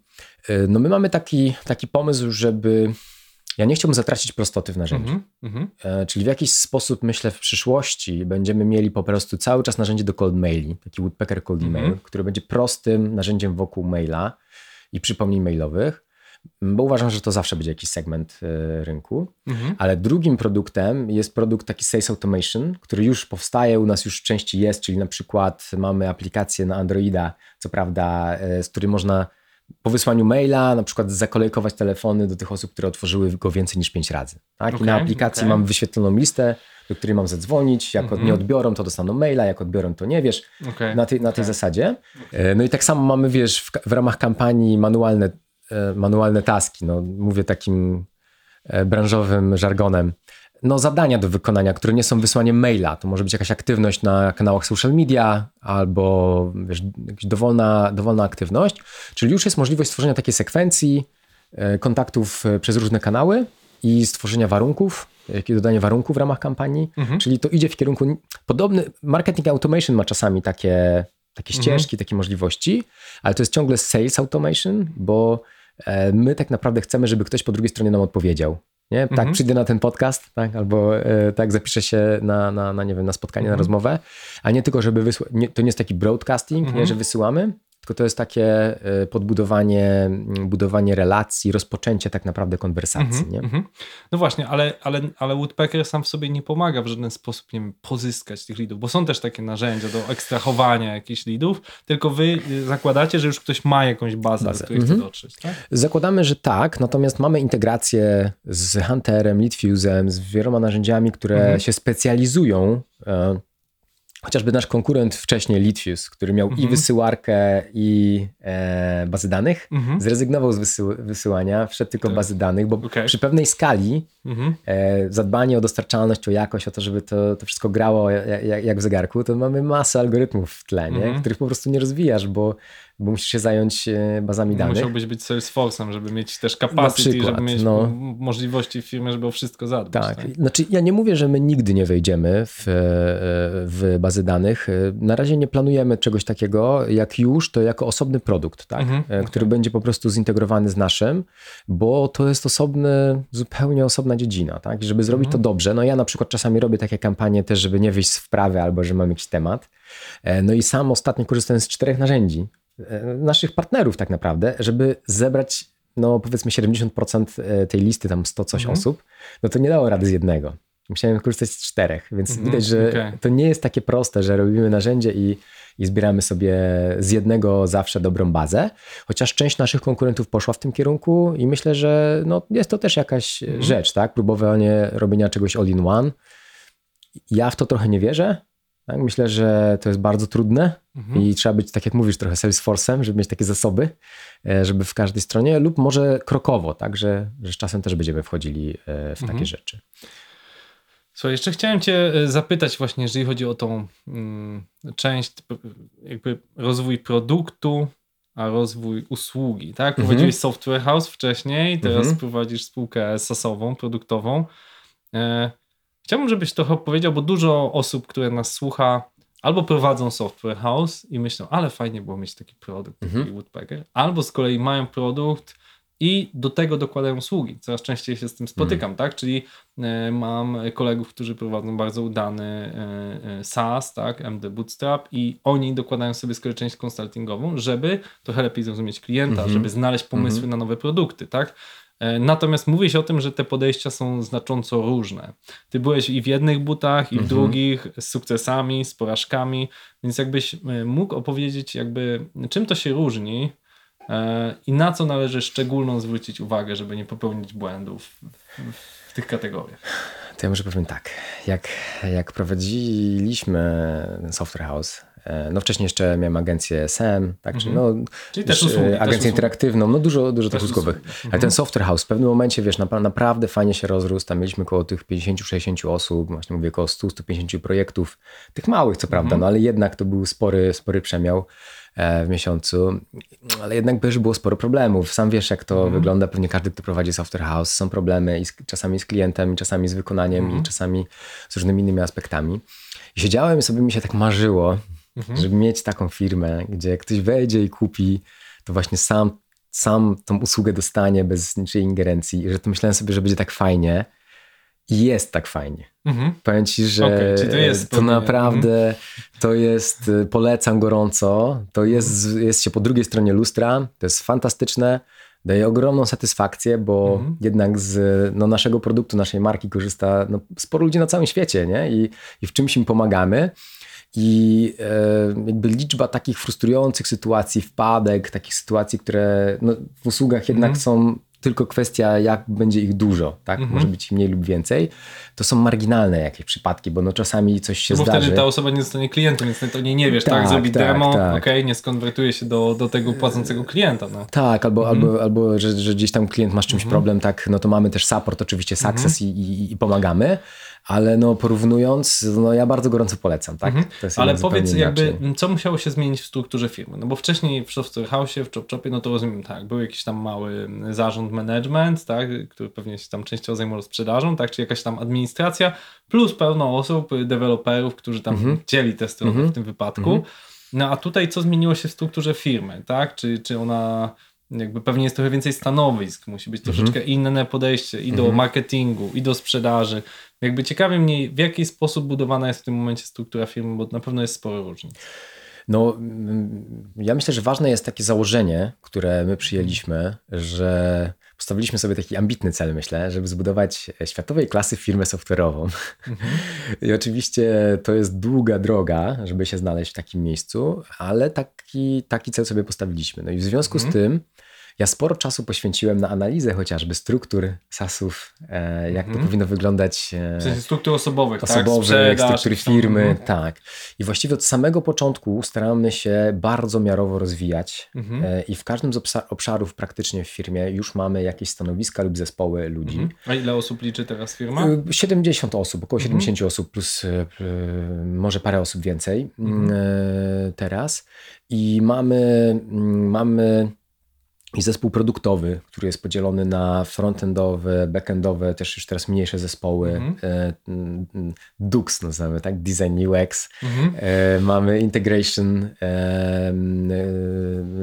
no my mamy taki, taki pomysł, żeby ja nie chciałbym zatracić prostoty w narzędziu. Mhm, mhm, E, Czyli w jakiś sposób, myślę, w przyszłości będziemy mieli po prostu cały czas narzędzie do cold maili, taki Woodpecker Cold Mhm. Email, który będzie prostym narzędziem wokół maila i przypomnień mailowych, bo uważam, że to zawsze będzie jakiś segment e, rynku. mhm. Ale drugim produktem jest produkt taki Sales Automation, który już powstaje, u nas już w części jest, czyli na przykład mamy aplikację na Androida, co prawda, e, z której można po wysłaniu maila na przykład zakolejkować telefony do tych osób, które otworzyły go więcej niż pięć razy. Tak? I Okej, na aplikacji okej. mam wyświetloną listę, do której mam zadzwonić. Jak Mhm. nie odbiorą, to dostaną maila, jak odbiorą, to nie wiesz. Okej. Na tej, na tej zasadzie. E, No i tak samo mamy, wiesz, w, w ramach kampanii manualne, e, manualne taski. No, mówię takim e, branżowym żargonem. No, zadania do wykonania, które nie są wysłaniem maila. To może być jakaś aktywność na kanałach social media albo wiesz, jakaś dowolna, dowolna aktywność. Czyli już jest możliwość stworzenia takiej sekwencji e, kontaktów e, przez różne kanały i stworzenia warunków, i dodanie warunków w ramach kampanii. Mhm. Czyli to idzie w kierunku podobny. Marketing automation ma czasami takie, takie Mhm. ścieżki, takie możliwości, ale to jest ciągle sales automation, bo e, my tak naprawdę chcemy, żeby ktoś po drugiej stronie nam odpowiedział. Nie? Tak, Mhm. przyjdę na ten podcast, tak? albo e, tak, zapiszę się na, na, na, nie wiem, na spotkanie, Mhm. na rozmowę, a nie tylko, żeby wysłać. To nie jest taki broadcasting, Mhm. nie, że wysyłamy, tylko to jest takie e, podbudowanie mm, budowanie relacji, rozpoczęcie tak naprawdę konwersacji. Mhm, nie? mhm. No właśnie, ale, ale, ale Woodpecker sam w sobie nie pomaga w żaden sposób, nie wiem, pozyskać tych lidów, bo są też takie narzędzia do ekstrahowania jakichś lidów, tylko wy y, zakładacie, że już ktoś ma jakąś bazę, Bazę. do której Mhm. chce dotrzeć, tak? Zakładamy, że tak, natomiast mamy integrację z Hunterem, Leadfusem, z wieloma narzędziami, które Mhm. się specjalizują. Chociażby nasz konkurent wcześniej, Leadfuse, który miał i Mhm. wysyłarkę, i e, bazy danych, Mhm. zrezygnował z wysył wysyłania, wszedł tylko Tak. bazy danych, bo Okej. przy pewnej skali Mhm. e, zadbanie o dostarczalność, o jakość, o to, żeby to, to wszystko grało jak, jak, jak w zegarku, to mamy masę algorytmów w tle, nie? Mhm. których po prostu nie rozwijasz, bo, bo musisz się zająć e, bazami danych. Musiałbyś być Salesforce'em, żeby mieć też capacity, przykład, żeby mieć no. możliwości w firmie, żeby o wszystko zadbać. Tak. Znaczy, ja nie mówię, że my nigdy nie wejdziemy w, e, w bazy danych. Na razie nie planujemy czegoś takiego. Jak już, to jako osobny produkt, tak? Mhm, E, który będzie po prostu zintegrowany z naszym, bo to jest osobny, zupełnie osobna dziedzina. Tak? I żeby zrobić Mhm. to dobrze, no ja na przykład czasami robię takie kampanie też, żeby nie wyjść z wprawy albo że mam jakiś temat. No i sam ostatnio korzystałem z czterech narzędzi naszych partnerów tak naprawdę, żeby zebrać no powiedzmy 70% tej listy, tam 100 coś Mhm. osób, no to nie dało rady z jednego. Musiałem korzystać z czterech, więc Mhm, widać, że okej. to nie jest takie proste, że robimy narzędzie i, i zbieramy sobie z jednego zawsze dobrą bazę, chociaż część naszych konkurentów poszła w tym kierunku i myślę, że no, jest to też jakaś Mhm. rzecz, tak? Próbowanie robienia czegoś all in one. Ja w to trochę nie wierzę. Tak? Myślę, że to jest bardzo trudne Mhm. i trzeba być, tak jak mówisz, trochę Salesforce'em, żeby mieć takie zasoby, e, żeby w każdej stronie, lub może krokowo, tak, że, że z czasem też będziemy wchodzili e, w takie Mhm. rzeczy. Słuchaj, jeszcze chciałem cię e, zapytać właśnie, jeżeli chodzi o tą mm, część, jakby rozwój produktu, a rozwój usługi, tak? Mhm. Prowadziłeś Software House wcześniej, teraz Mhm. prowadzisz spółkę SAS-ową, produktową. E, chciałbym, żebyś trochę opowiedział, bo dużo osób, które nas słucha, albo prowadzą Software House i myślą, ale fajnie było mieć taki produkt, Mhm. taki Woodpecker, albo z kolei mają produkt i do tego dokładają usługi. Coraz częściej się z tym spotykam, tak? Czyli e, mam kolegów, którzy prowadzą bardzo udany e, e, SaaS, tak? MD Bootstrap i oni dokładają sobie z kolei część konsultingową, żeby trochę lepiej zrozumieć klienta, Mhm. żeby znaleźć pomysły na nowe produkty, tak? E, Natomiast mówi się o tym, że te podejścia są znacząco różne. Ty byłeś i w jednych butach, i w Mhm. drugich, z sukcesami, z porażkami, więc jakbyś e, mógł opowiedzieć, jakby czym to się różni e, i na co należy szczególną zwrócić uwagę, żeby nie popełnić błędów w, tych kategoriach? To ja może powiem tak. Jak, jak prowadziliśmy Software House, no wcześniej jeszcze miałem agencję SEM, tak, czyli, no, Czyli też usługi, e, też agencję usługi. interaktywną, no dużo, dużo tych Też usługowych. usługi. Ale ten Software House w pewnym momencie, wiesz, naprawdę fajnie się rozrósł, tam mieliśmy około tych 50-60 osób, właśnie mówię około 100-150 projektów, tych małych co prawda, no ale jednak to był spory, spory przemiał e, w miesiącu, ale jednak też było sporo problemów. Sam wiesz, jak to wygląda, pewnie każdy, kto prowadzi Software House, są problemy i z, czasami z klientem, i czasami z wykonaniem, i czasami z różnymi innymi aspektami. I siedziałem i sobie mi się tak marzyło, żeby mieć taką firmę, gdzie ktoś wejdzie i kupi, to właśnie sam, sam tą usługę dostanie bez niczyjej ingerencji. I że to myślałem sobie, że będzie tak fajnie. I jest tak fajnie. Mhm. Powiem ci, że czyli to jest to naprawdę to jest, y, polecam gorąco. To jest, jest się po drugiej stronie lustra. To jest fantastyczne. Daje ogromną satysfakcję, bo Mhm. jednak z no, naszego produktu, naszej marki korzysta no, sporo ludzi na całym świecie, nie? I, i w czymś im pomagamy. I jakby liczba takich frustrujących sytuacji, wpadek, takich sytuacji, które no, w usługach jednak Mhm. są tylko kwestia, jak będzie ich dużo, tak? Mhm. Może być ich mniej lub więcej. To są marginalne jakieś przypadki, bo no czasami coś się Bo zdarzy. wtedy ta osoba nie zostanie klientem, więc to nie, nie wiesz, tak, Tak, zrobi tak, demo, tak. okej, nie skonwertuje się do, do tego płacącego klienta. No. Tak, albo, Mhm. albo, albo że, że gdzieś tam klient ma z czymś problem, tak, no to mamy też support, oczywiście success i, i, i pomagamy, ale no porównując, no ja bardzo gorąco polecam, tak? Jest Ale powiedz jakby, inaczej. co musiało się zmienić w strukturze firmy? No bo wcześniej w Software House, w ChopChopie, no to rozumiem tak, był jakiś tam mały zarząd management, tak, który pewnie się tam częściowo zajmował sprzedażą, tak, czy jakaś tam administracja, plus pełno osób, deweloperów, którzy tam Mhm. dzieli tę stronę w tym wypadku. No a tutaj co zmieniło się w strukturze firmy, tak? Czy, czy ona jakby pewnie jest trochę więcej stanowisk, musi być troszeczkę inne podejście i do marketingu, i do sprzedaży. Jakby ciekawi mnie, w jaki sposób budowana jest w tym momencie struktura firmy, bo na pewno jest sporo różnic. No, mm, ja myślę, że ważne jest takie założenie, które my przyjęliśmy, że postawiliśmy sobie taki ambitny cel, myślę, żeby zbudować światowej klasy firmę software'ową. I oczywiście to jest długa droga, żeby się znaleźć w takim miejscu, ale taki, taki cel sobie postawiliśmy. No i w związku z tym ja sporo czasu poświęciłem na analizę chociażby struktur SAS-ów, e, jak to powinno wyglądać e, W sensie struktur osobowych, tak? osobowych, Sprzedaż, struktury firmy, Mhm. tak. I właściwie od samego początku staramy się bardzo miarowo rozwijać Mhm. e, i w każdym z obszarów praktycznie w firmie już mamy jakieś stanowiska lub zespoły ludzi. Mhm. A ile osób liczy teraz firma? Y, 70 osób, około Mhm. 70 osób plus y, może parę osób więcej Mhm. y, teraz. I mamy, mm, mamy i zespół produktowy, który jest podzielony na frontendowe, backendowe, też już teraz mniejsze zespoły. Mhm. y, mm, mm, DUX nazywamy, tak? Design UX. Mhm. E, mamy integration e, m, e,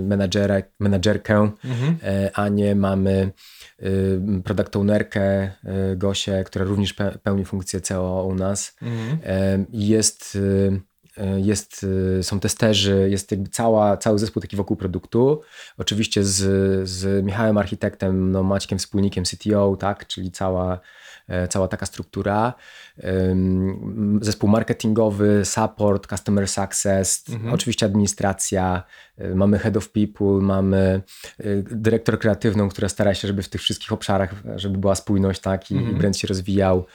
menadżera, menadżerkę, Mhm. e, Anię, mamy e, product ownerkę e, Gosię, która również pe- pełni funkcję CEO u nas. Mhm. E, Jest, e, e, jest, e, są testerzy, jest jakby cała, cały zespół taki wokół produktu. Oczywiście z, z Michałem Architektem, no Maćkiem wspólnikiem CTO, tak, czyli cała, e, cała taka struktura. Zespół marketingowy, support, customer success, Mhm. oczywiście administracja, y, mamy head of people, mamy y, dyrektor kreatywną, która stara się, żeby w tych wszystkich obszarach, żeby była spójność, tak, i, Mhm. i brand się rozwijał.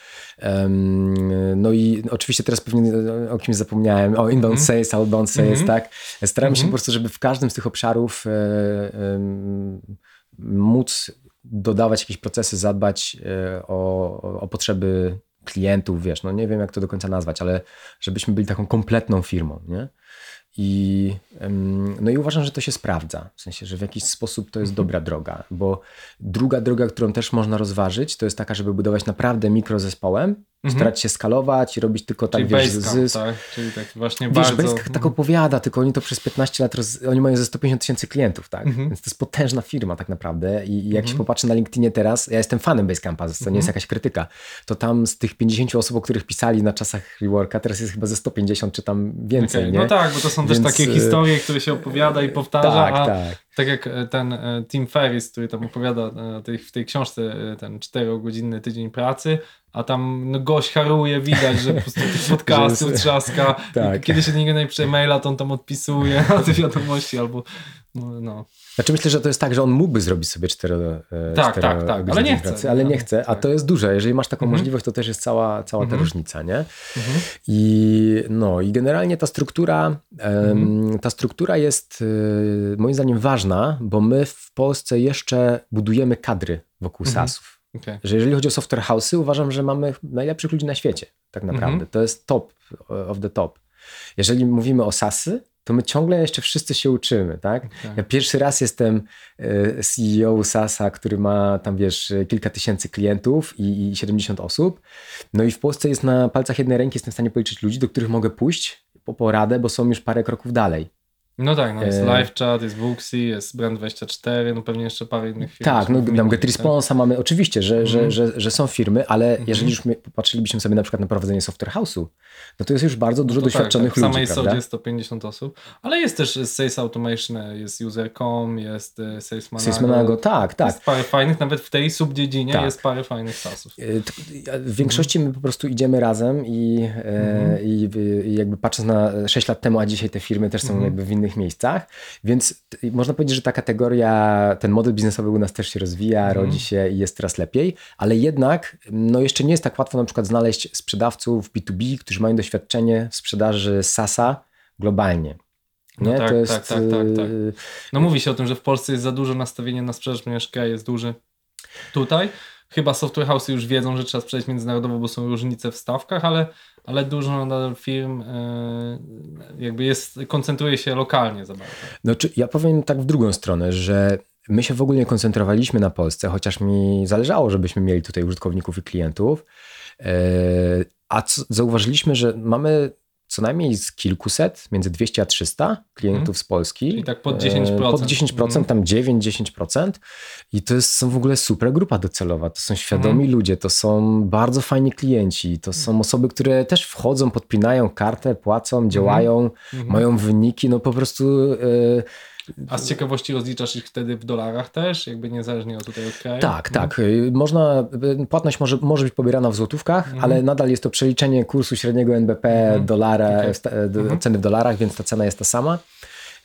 No i oczywiście teraz pewnie o kimś zapomniałem, o inbound sales, outbound sales, Mhm. tak. Staramy się Mhm. po prostu, żeby w każdym z tych obszarów e, ym, móc dodawać jakieś procesy, zadbać e, o, o potrzeby klientów, wiesz, no nie wiem jak to do końca nazwać, ale żebyśmy byli taką kompletną firmą, nie? I, no i uważam, że to się sprawdza. W sensie, że w jakiś sposób to jest dobra droga, bo druga droga, którą też można rozważyć, to jest taka, żeby budować naprawdę mikrozespołem, starać się skalować i robić tylko tak, Czyli wiesz, Basecamp, zysk. tak? Czyli tak właśnie Wiesz, bardzo... Basecamp tak opowiada, tylko oni to przez 15 lat, roz... oni mają ze 150 tysięcy klientów, tak? Mhm. Więc to jest potężna firma tak naprawdę i jak się popatrzy na LinkedInie teraz, ja jestem fanem Basecampa, to nie Mhm. jest jakaś krytyka, to tam z tych 50 osób, o których pisali na czasach Reworka, teraz jest chyba ze 150 czy tam więcej, Okej, nie? No tak, bo to są Więc, też takie e, historie, które się opowiada i powtarza, Tak, a tak. tak jak e, ten e, Tim Ferriss, który tam opowiada tej, w tej książce ten czterogodzinny tydzień pracy, a tam no, gość haruje, widać, że po prostu tych podcastów trzaska. Tak. Kiedy się niego napisze maila, to on tam odpisuje na te wiadomości albo No, no. Znaczy myślę, że to jest tak, że on mógłby zrobić sobie cztero, e, Tak, cztero tak, tak, ale nie chce. pracy, ale nie chce, a tak. to jest duże. Jeżeli masz taką Mhm. możliwość, to też jest cała, cała ta Mhm. różnica, nie? Mhm. I, no, I generalnie ta struktura, Mhm. ta struktura jest y, moim zdaniem ważna, bo my w Polsce jeszcze budujemy kadry wokół Mhm. Okej. Że jeżeli chodzi o software house'y, uważam, że mamy najlepszych ludzi na świecie, tak naprawdę. Mhm. To jest top of the top. Jeżeli mówimy o SaaSy, to my ciągle jeszcze wszyscy się uczymy, tak? Tak. Ja pierwszy raz jestem e, CEO SaaSa, który ma tam, wiesz, kilka tysięcy klientów i, i 70 osób. No i w Polsce jest na palcach jednej ręki, jestem w stanie policzyć ludzi, do których mogę pójść po poradę, bo są już parę kroków dalej. No tak, no jest E, LiveChat, jest Booksy, jest Brand24, no pewnie jeszcze parę innych firm. Tak, no tam wymienili, GetResponsa mamy, oczywiście, że, że, Mhm. że, że są firmy, ale Mhm. jeżeli już my popatrzylibyśmy sobie na przykład na prowadzenie software house'u, no to jest już bardzo dużo No to doświadczonych tak, tak. W ludzi, samej prawda? Sodzie jest 150 osób, ale jest też Sales Automation, jest User.com, jest e, Sales Manago. Tak, tak. Jest parę fajnych, nawet w tej subdziedzinie Tak. jest parę fajnych SaaSów. E, W większości my po prostu idziemy razem i, e, Mhm. i, i jakby patrząc na 6 lat temu, a dzisiaj te firmy też są Mhm. jakby w innych miejscach, więc można powiedzieć, że ta kategoria, ten model biznesowy u nas też się rozwija, Mhm. rodzi się i jest coraz lepiej, ale jednak no jeszcze nie jest tak łatwo na przykład znaleźć sprzedawców B2B, którzy mają doświadczenie w sprzedaży SaaSa globalnie. No Nie? tak, to jest, tak, tak, tak, tak. e, No mówi się o tym, że w Polsce jest za dużo nastawienia na sprzedaż, ponieważ kraj jest duży. Tutaj chyba software house'y już wiedzą, że trzeba sprzedać międzynarodowo, bo są różnice w stawkach, ale, ale dużo nadal firm e, jakby jest, koncentruje się lokalnie za bardzo. No, czy, ja powiem tak w drugą stronę, że my się w ogóle nie koncentrowaliśmy na Polsce, chociaż mi zależało, żebyśmy mieli tutaj użytkowników i klientów. E, A co, zauważyliśmy, że mamy co najmniej z kilkuset, między 200 a 300 klientów z Polski. Czyli tak pod E, 10%. Pod 10%, Mhm. tam 9-10%. I to jest, są w ogóle super grupa docelowa. To są świadomi Mhm. ludzie, to są bardzo fajni klienci, to są osoby, które też wchodzą, podpinają kartę, płacą, działają, Mhm. mają wyniki, no po prostu... e, A z ciekawości rozliczasz ich wtedy w dolarach też, jakby niezależnie od tutaj od kraju? Tak, No. tak. Y, Można, y, płatność może, może być pobierana w złotówkach, Mhm. ale nadal jest to przeliczenie kursu średniego NBP Mhm. dolara, sta- do, Mhm. ceny w dolarach, więc ta cena jest ta sama.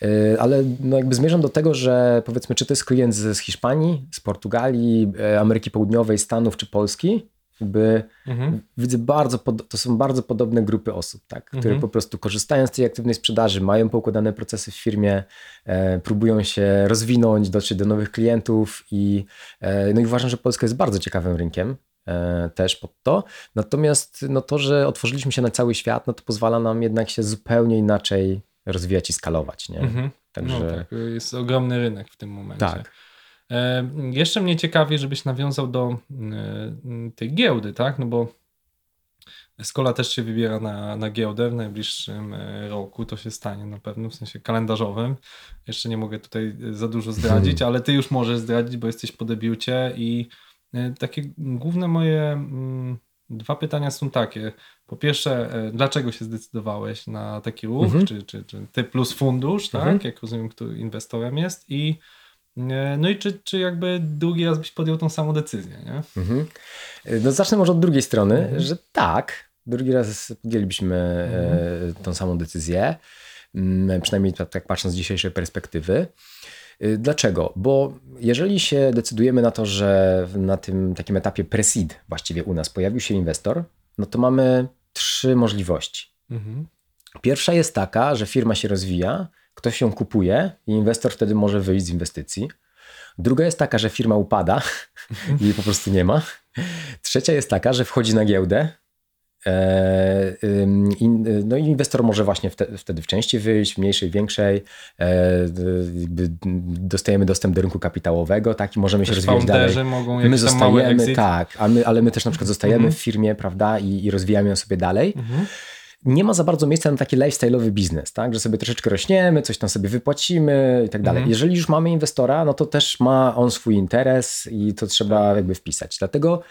Y, Ale no jakby zmierzam do tego, że powiedzmy, czy to jest klient z, z Hiszpanii, z Portugalii, Ameryki Południowej, Stanów czy Polski, jakby Mhm. widzę bardzo, to są bardzo podobne grupy osób, tak, które Mhm. po prostu korzystają z tej aktywnej sprzedaży, mają poukładane procesy w firmie, e, próbują się rozwinąć, dotrzeć do nowych klientów i, e, no i uważam, że Polska jest bardzo ciekawym rynkiem e, też pod to. Natomiast no to, że otworzyliśmy się na cały świat, no to pozwala nam jednak się zupełnie inaczej rozwijać i skalować, nie? Mhm. Także No tak, jest ogromny rynek w tym momencie. tak. E, jeszcze mnie ciekawi, żebyś nawiązał do e, tej giełdy, tak? No bo Skola też się wybiera na, na giełdę w najbliższym e, roku. To się stanie na pewno, w sensie kalendarzowym. Jeszcze nie mogę tutaj za dużo zdradzić, ale ty już możesz zdradzić, bo jesteś po debiucie i takie główne moje mm, dwa pytania są takie. Po pierwsze, dlaczego się zdecydowałeś na taki ruch, Mhm. czy, czy, czy ty plus fundusz, tak? Mhm. Jak rozumiem, kto inwestorem jest i no i czy, czy jakby drugi raz byś podjął tą samą decyzję, nie? Mhm. No zacznę może od drugiej strony, Mhm. że tak, drugi raz podjęlibyśmy e, tą samą decyzję, Mm, przynajmniej tak, patrząc z dzisiejszej perspektywy. Dlaczego? Bo jeżeli się decydujemy na to, że na tym takim etapie pre-seed właściwie u nas pojawił się inwestor, no to mamy trzy możliwości. Mhm. Pierwsza jest taka, że firma się rozwija, ktoś ją kupuje i inwestor wtedy może wyjść z inwestycji. Druga jest taka, że firma upada i jej po prostu nie ma. Trzecia jest taka, że wchodzi na giełdę. e, No i inwestor może właśnie wte- wtedy w części wyjść, w mniejszej, większej. e, Dostajemy dostęp do rynku kapitałowego, tak, i możemy się Też rozwijać dalej. mogą My zostajemy, tak, a my, ale my też na przykład zostajemy Mhm. w firmie, prawda, i, i rozwijamy ją sobie dalej Mhm. Nie ma za bardzo miejsca na taki lifestyle'owy biznes, tak? że sobie troszeczkę rośniemy, coś tam sobie wypłacimy i tak dalej. Mhm. Jeżeli już mamy inwestora, no to też ma on swój interes i to trzeba jakby wpisać. Dlatego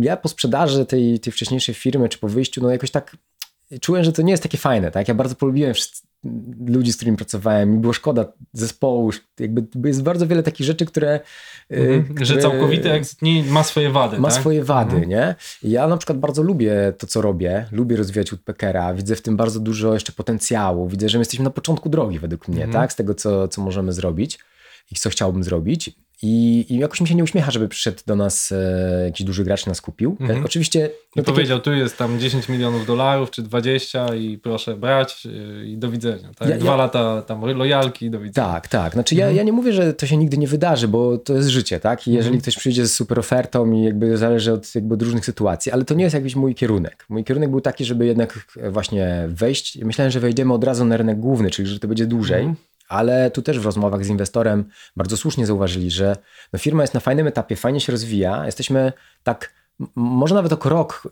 ja po sprzedaży tej, tej wcześniejszej firmy, czy po wyjściu, no jakoś tak czułem, że to nie jest takie fajne, tak? Ja bardzo polubiłem ludzi, z którymi pracowałem, mi było szkoda zespołu, jakby jest bardzo wiele takich rzeczy, które... Mhm. które że całkowity exit nie ma swoje wady, Ma tak? swoje wady, mhm. nie? Ja na przykład bardzo lubię to, co robię, lubię rozwijać Woodpeckera, widzę w tym bardzo dużo jeszcze potencjału, widzę, że my jesteśmy na początku drogi według mnie, mhm. tak? Z tego, co, co możemy zrobić i co chciałbym zrobić. I, I, jakoś mi się nie uśmiecha, żeby przyszedł do nas e, jakiś duży gracz nas kupił. Mhm. Oczywiście. No, I powiedział, tu jest tam 10 milionów dolarów, czy 20 i proszę brać e, i do widzenia. Tak? Ja, Dwa ja... lata tam lojalki do widzenia. Tak, tak. Znaczy mhm. ja, ja nie mówię, że to się nigdy nie wydarzy, bo to jest życie, tak? I jeżeli mhm. ktoś przyjdzie z super ofertą i jakby zależy od, jakby od różnych sytuacji, ale to nie jest jakiś mój kierunek. Mój kierunek był taki, żeby jednak właśnie wejść. Myślałem, że wejdziemy od razu na rynek główny, czyli że to będzie dłużej. Ale tu też w rozmowach z inwestorem bardzo słusznie zauważyli, że no firma jest na fajnym etapie, fajnie się rozwija. Jesteśmy tak, może nawet o krok,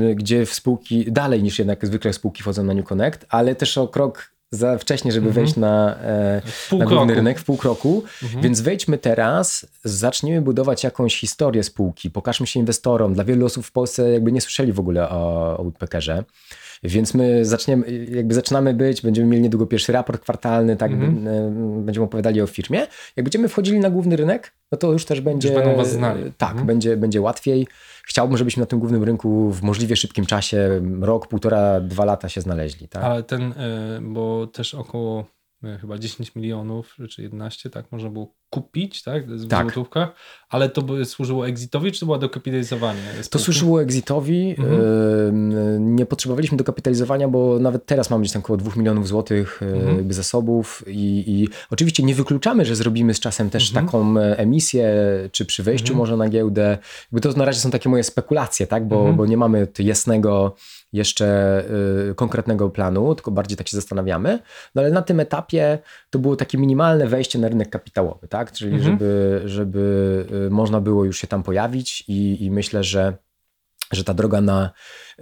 y, gdzie w spółki, dalej niż jednak zwykle spółki wchodzą na New Connect, ale też o krok za wcześnie, żeby mhm. wejść na, e, na główny rynek w pół kroku. Mhm. Więc wejdźmy teraz, zacznijmy budować jakąś historię spółki, pokażmy się inwestorom. Dla wielu osób w Polsce jakby nie słyszeli w ogóle o, o Woodpeckerze. Więc my zaczniemy, jakby zaczynamy być, będziemy mieli niedługo pierwszy raport kwartalny, tak, -hmm. będziemy opowiadali o firmie. Jak będziemy wchodzili na główny rynek, no to już też będzie. Już będą was znali. Tak, -hmm. będzie, będzie łatwiej. Chciałbym, żebyśmy na tym głównym rynku w możliwie szybkim czasie, rok, półtora, dwa lata się znaleźli. Tak? Ale ten, e, bo też około e, chyba 10 milionów czy 11, tak, można było kupić, tak, w tak. złotówkach, ale to by służyło exitowi, czy to było dokapitalizowanie? Spółki? To służyło exitowi. Mhm. Nie potrzebowaliśmy dokapitalizowania, bo nawet teraz mamy gdzieś tam około 2 milionów złotych e, mhm. zasobów i, i, oczywiście nie wykluczamy, że zrobimy z czasem też mhm. taką e, emisję, czy przy wejściu mhm. może na giełdę. Jakby to na razie są takie moje spekulacje, tak, bo, mhm. bo nie mamy jasnego jeszcze y, konkretnego planu, tylko bardziej tak się zastanawiamy. No ale na tym etapie to było takie minimalne wejście na rynek kapitałowy, tak? Czyli mhm. żeby, żeby y, można było już się tam pojawić i, i myślę, że że ta droga na,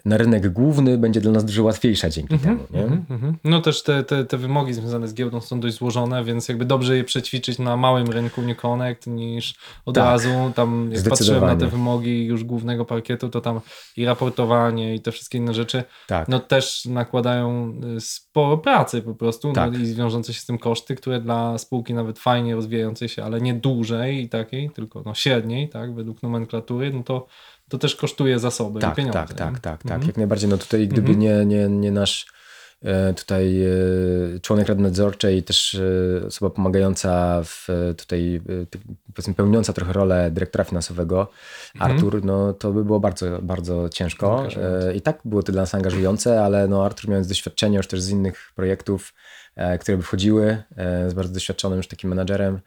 na rynek główny będzie dla nas dużo łatwiejsza dzięki mm -hmm, temu. Nie? Mm -hmm. No też te, te, te wymogi związane z giełdą są dość złożone, więc jakby dobrze je przećwiczyć na małym rynku New Connect niż od tak, razu. Tam jak patrzyłem na te wymogi już głównego parkietu, to tam i raportowanie i te wszystkie inne rzeczy tak. no też nakładają y, sporo pracy po prostu no tak. no, i wiążące się z tym koszty, które dla spółki nawet fajnie rozwijającej się, ale nie dużej i takiej, tylko no średniej, tak, według nomenklatury, no to to też kosztuje zasoby tak, i pieniądze. Tak, tak, tak, tak, mhm. jak najbardziej. No tutaj gdyby mhm. nie, nie, nie nasz e, tutaj e, członek Rady Nadzorczej, też e, osoba pomagająca w tutaj, powiedzmy pełniąca trochę rolę dyrektora finansowego, mhm. Artur, no to by było bardzo, bardzo ciężko. I tak było to dla nas angażujące, ale no Artur mając doświadczenie już też z innych projektów, które by wchodziły, z bardzo doświadczonym już takim menadżerem,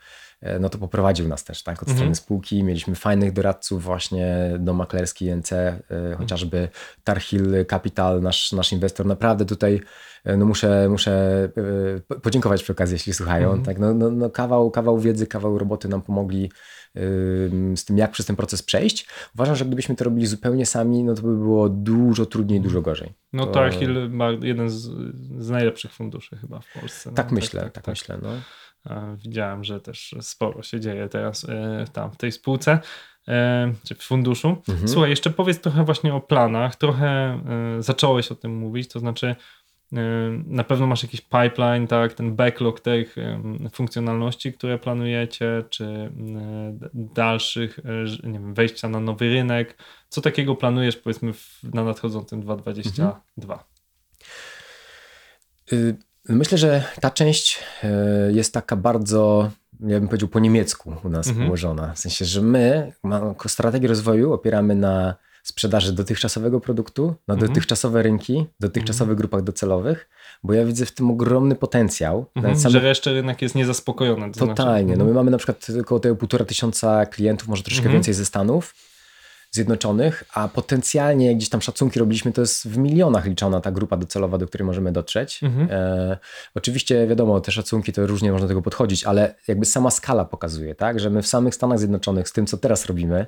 no to poprowadził nas też tak, od mhm. strony spółki. Mieliśmy fajnych doradców właśnie do maklerskiej NC, e, chociażby Tarhill Capital, nasz, nasz inwestor. Naprawdę tutaj e, no muszę, muszę podziękować przy okazji, jeśli słuchają. Mhm. Tak, no, no, no kawał, kawał wiedzy, kawał roboty nam pomogli z tym, jak przez ten proces przejść. Uważam, że gdybyśmy to robili zupełnie sami, no to by było dużo trudniej, dużo gorzej. No to... Tarhill ma jeden z, z najlepszych funduszy chyba w Polsce. No. Tak, myślę, tak, tak, tak myślę. No. Widziałem, że też sporo się dzieje teraz e, tam w tej spółce e, czy w funduszu. Mhm. Słuchaj, jeszcze powiedz trochę właśnie o planach. Trochę e, zacząłeś o tym mówić, to znaczy na pewno masz jakiś pipeline, tak, ten backlog tych funkcjonalności, które planujecie, czy dalszych, nie wiem, wejścia na nowy rynek. Co takiego planujesz, powiedzmy, na nadchodzącym 2022? Mhm. Myślę, że ta część e, jest taka bardzo, ja bym powiedział, po niemiecku u nas mhm. ułożona. W sensie, że my strategię rozwoju opieramy na sprzedaży dotychczasowego produktu, na mhm. dotychczasowe rynki, dotychczasowych mhm. grupach docelowych, bo ja widzę w tym ogromny potencjał. Mhm, same... Że jeszcze rynek jest niezaspokojony. To Totalnie. Znaczy... No my mamy na przykład około tego półtora tysiąca klientów, może troszkę mhm. więcej ze Stanów Zjednoczonych, a potencjalnie gdzieś tam szacunki robiliśmy, to jest w milionach liczona ta grupa docelowa, do której możemy dotrzeć. Mhm. E, oczywiście wiadomo, te szacunki to różnie można do tego podchodzić, ale jakby sama skala pokazuje, tak, że my w samych Stanach Zjednoczonych z tym, co teraz robimy,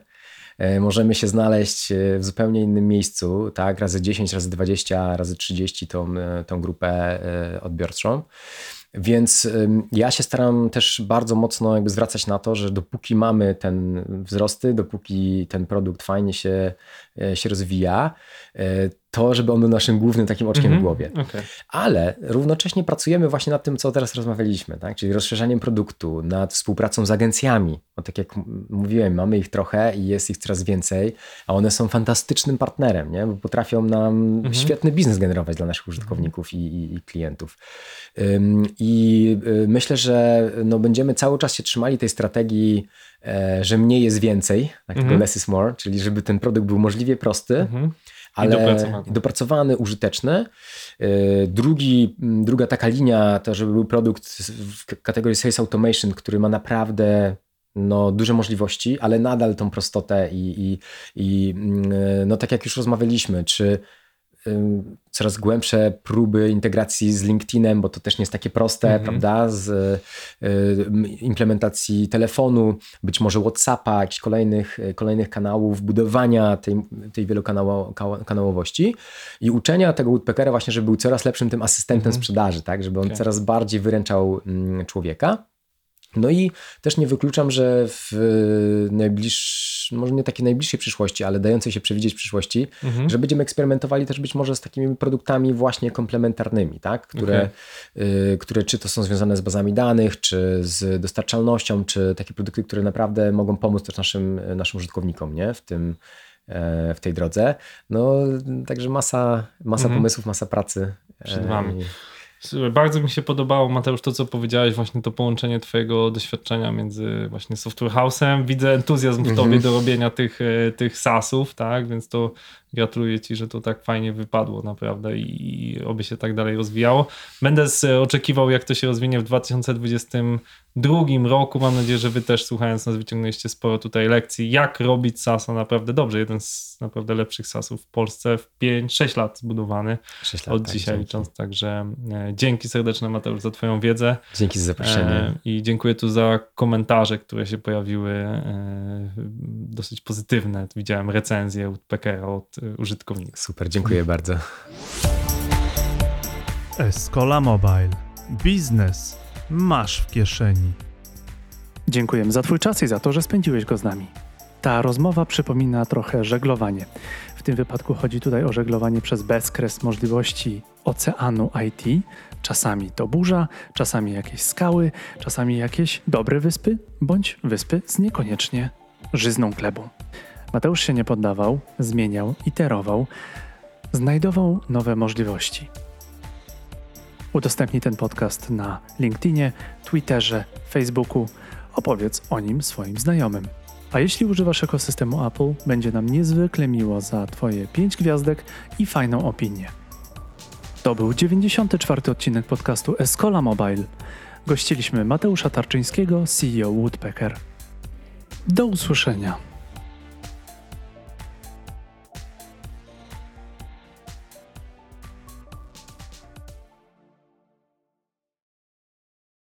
e, możemy się znaleźć e, w zupełnie innym miejscu, tak, razy 10, razy 20, razy 30 tą, e, tą grupę e, odbiorczą. Więc ja się staram też bardzo mocno jakby zwracać na to, że dopóki mamy ten wzrosty, dopóki ten produkt fajnie się, e, się rozwija, e, to, żeby on był naszym głównym takim oczkiem Mhm. w głowie. Okej. Ale równocześnie pracujemy właśnie nad tym, co teraz rozmawialiśmy, tak? czyli rozszerzaniem produktu, nad współpracą z agencjami. Bo tak jak mówiłem, mamy ich trochę i jest ich coraz więcej, a one są fantastycznym partnerem, nie? bo potrafią nam świetny biznes generować dla naszych użytkowników i, i, i klientów. Ym, I y, myślę, że no, będziemy cały czas się trzymali tej strategii, e, że mniej jest więcej, tak? tego Mhm. less is more, czyli żeby ten produkt był możliwie prosty, Mhm. Ale dopracowany. dopracowany, użyteczny. Yy, Drugi, druga taka linia to, żeby był produkt w kategorii Sales Automation, który ma naprawdę no, duże możliwości, ale nadal tą prostotę i, i, i mm, no, tak jak już rozmawialiśmy, czy coraz głębsze próby integracji z LinkedInem, bo to też nie jest takie proste, Mhm. prawda? Z y, implementacji telefonu, być może WhatsAppa, jakichś kolejnych, y, kolejnych kanałów, budowania tej, tej wielokanałowości i uczenia tego Woodpeckera właśnie, żeby był coraz lepszym tym asystentem Mhm. sprzedaży, tak? Żeby on Okej. coraz bardziej wyręczał mm, człowieka. No i też nie wykluczam, że w najbliższej, może nie takiej najbliższej przyszłości, ale dającej się przewidzieć przyszłości, Mhm. że będziemy eksperymentowali też być może z takimi produktami właśnie komplementarnymi, tak? które, y, które czy to są związane z bazami danych, czy z dostarczalnością, czy takie produkty, które naprawdę mogą pomóc też naszym, naszym użytkownikom nie? W, tym, e, w tej drodze. No, także masa, masa Mhm. pomysłów, masa pracy. Przed e, wami. Bardzo mi się podobało, Mateusz, to co powiedziałeś, właśnie to połączenie twojego doświadczenia między właśnie Software House'em. Widzę entuzjazm w Mhm. tobie do robienia tych, e, tych SaaSów, tak? Więc to gratuluję ci, że to tak fajnie wypadło naprawdę i, i oby się tak dalej rozwijało. Będę z, oczekiwał, jak to się rozwinie w 2022 roku. Mam nadzieję, że wy też słuchając nas wyciągnęliście sporo tutaj lekcji, jak robić SaaSa naprawdę dobrze. Jeden z naprawdę lepszych SaaSów w Polsce w 5-6 lat zbudowany lat, od tak, dzisiaj dzięki. licząc. Także e, dzięki serdeczne Mateusz za twoją wiedzę Dzięki za zaproszenie. e, i dziękuję tu za komentarze, które się pojawiły e, dosyć pozytywne. Widziałem recenzję od e, użytkowników. Super, dziękuję bardzo. Escola Mobile. Biznes masz w kieszeni. Dziękujemy za Twój czas i za to, że spędziłeś go z nami. Ta rozmowa przypomina trochę żeglowanie. W tym wypadku chodzi tutaj o żeglowanie przez bezkres możliwości oceanu IT. Czasami to burza, czasami jakieś skały, czasami jakieś dobre wyspy, bądź wyspy z niekoniecznie żyzną glebą. Mateusz się nie poddawał, zmieniał, iterował, znajdował nowe możliwości. Udostępnij ten podcast na LinkedInie, Twitterze, Facebooku. Opowiedz o nim swoim znajomym. A jeśli używasz ekosystemu Apple, będzie nam niezwykle miło za Twoje 5 gwiazdek i fajną opinię. To był 94. odcinek podcastu Escola Mobile. Gościliśmy Mateusza Tarczyńskiego, CEO Woodpecker. Do usłyszenia.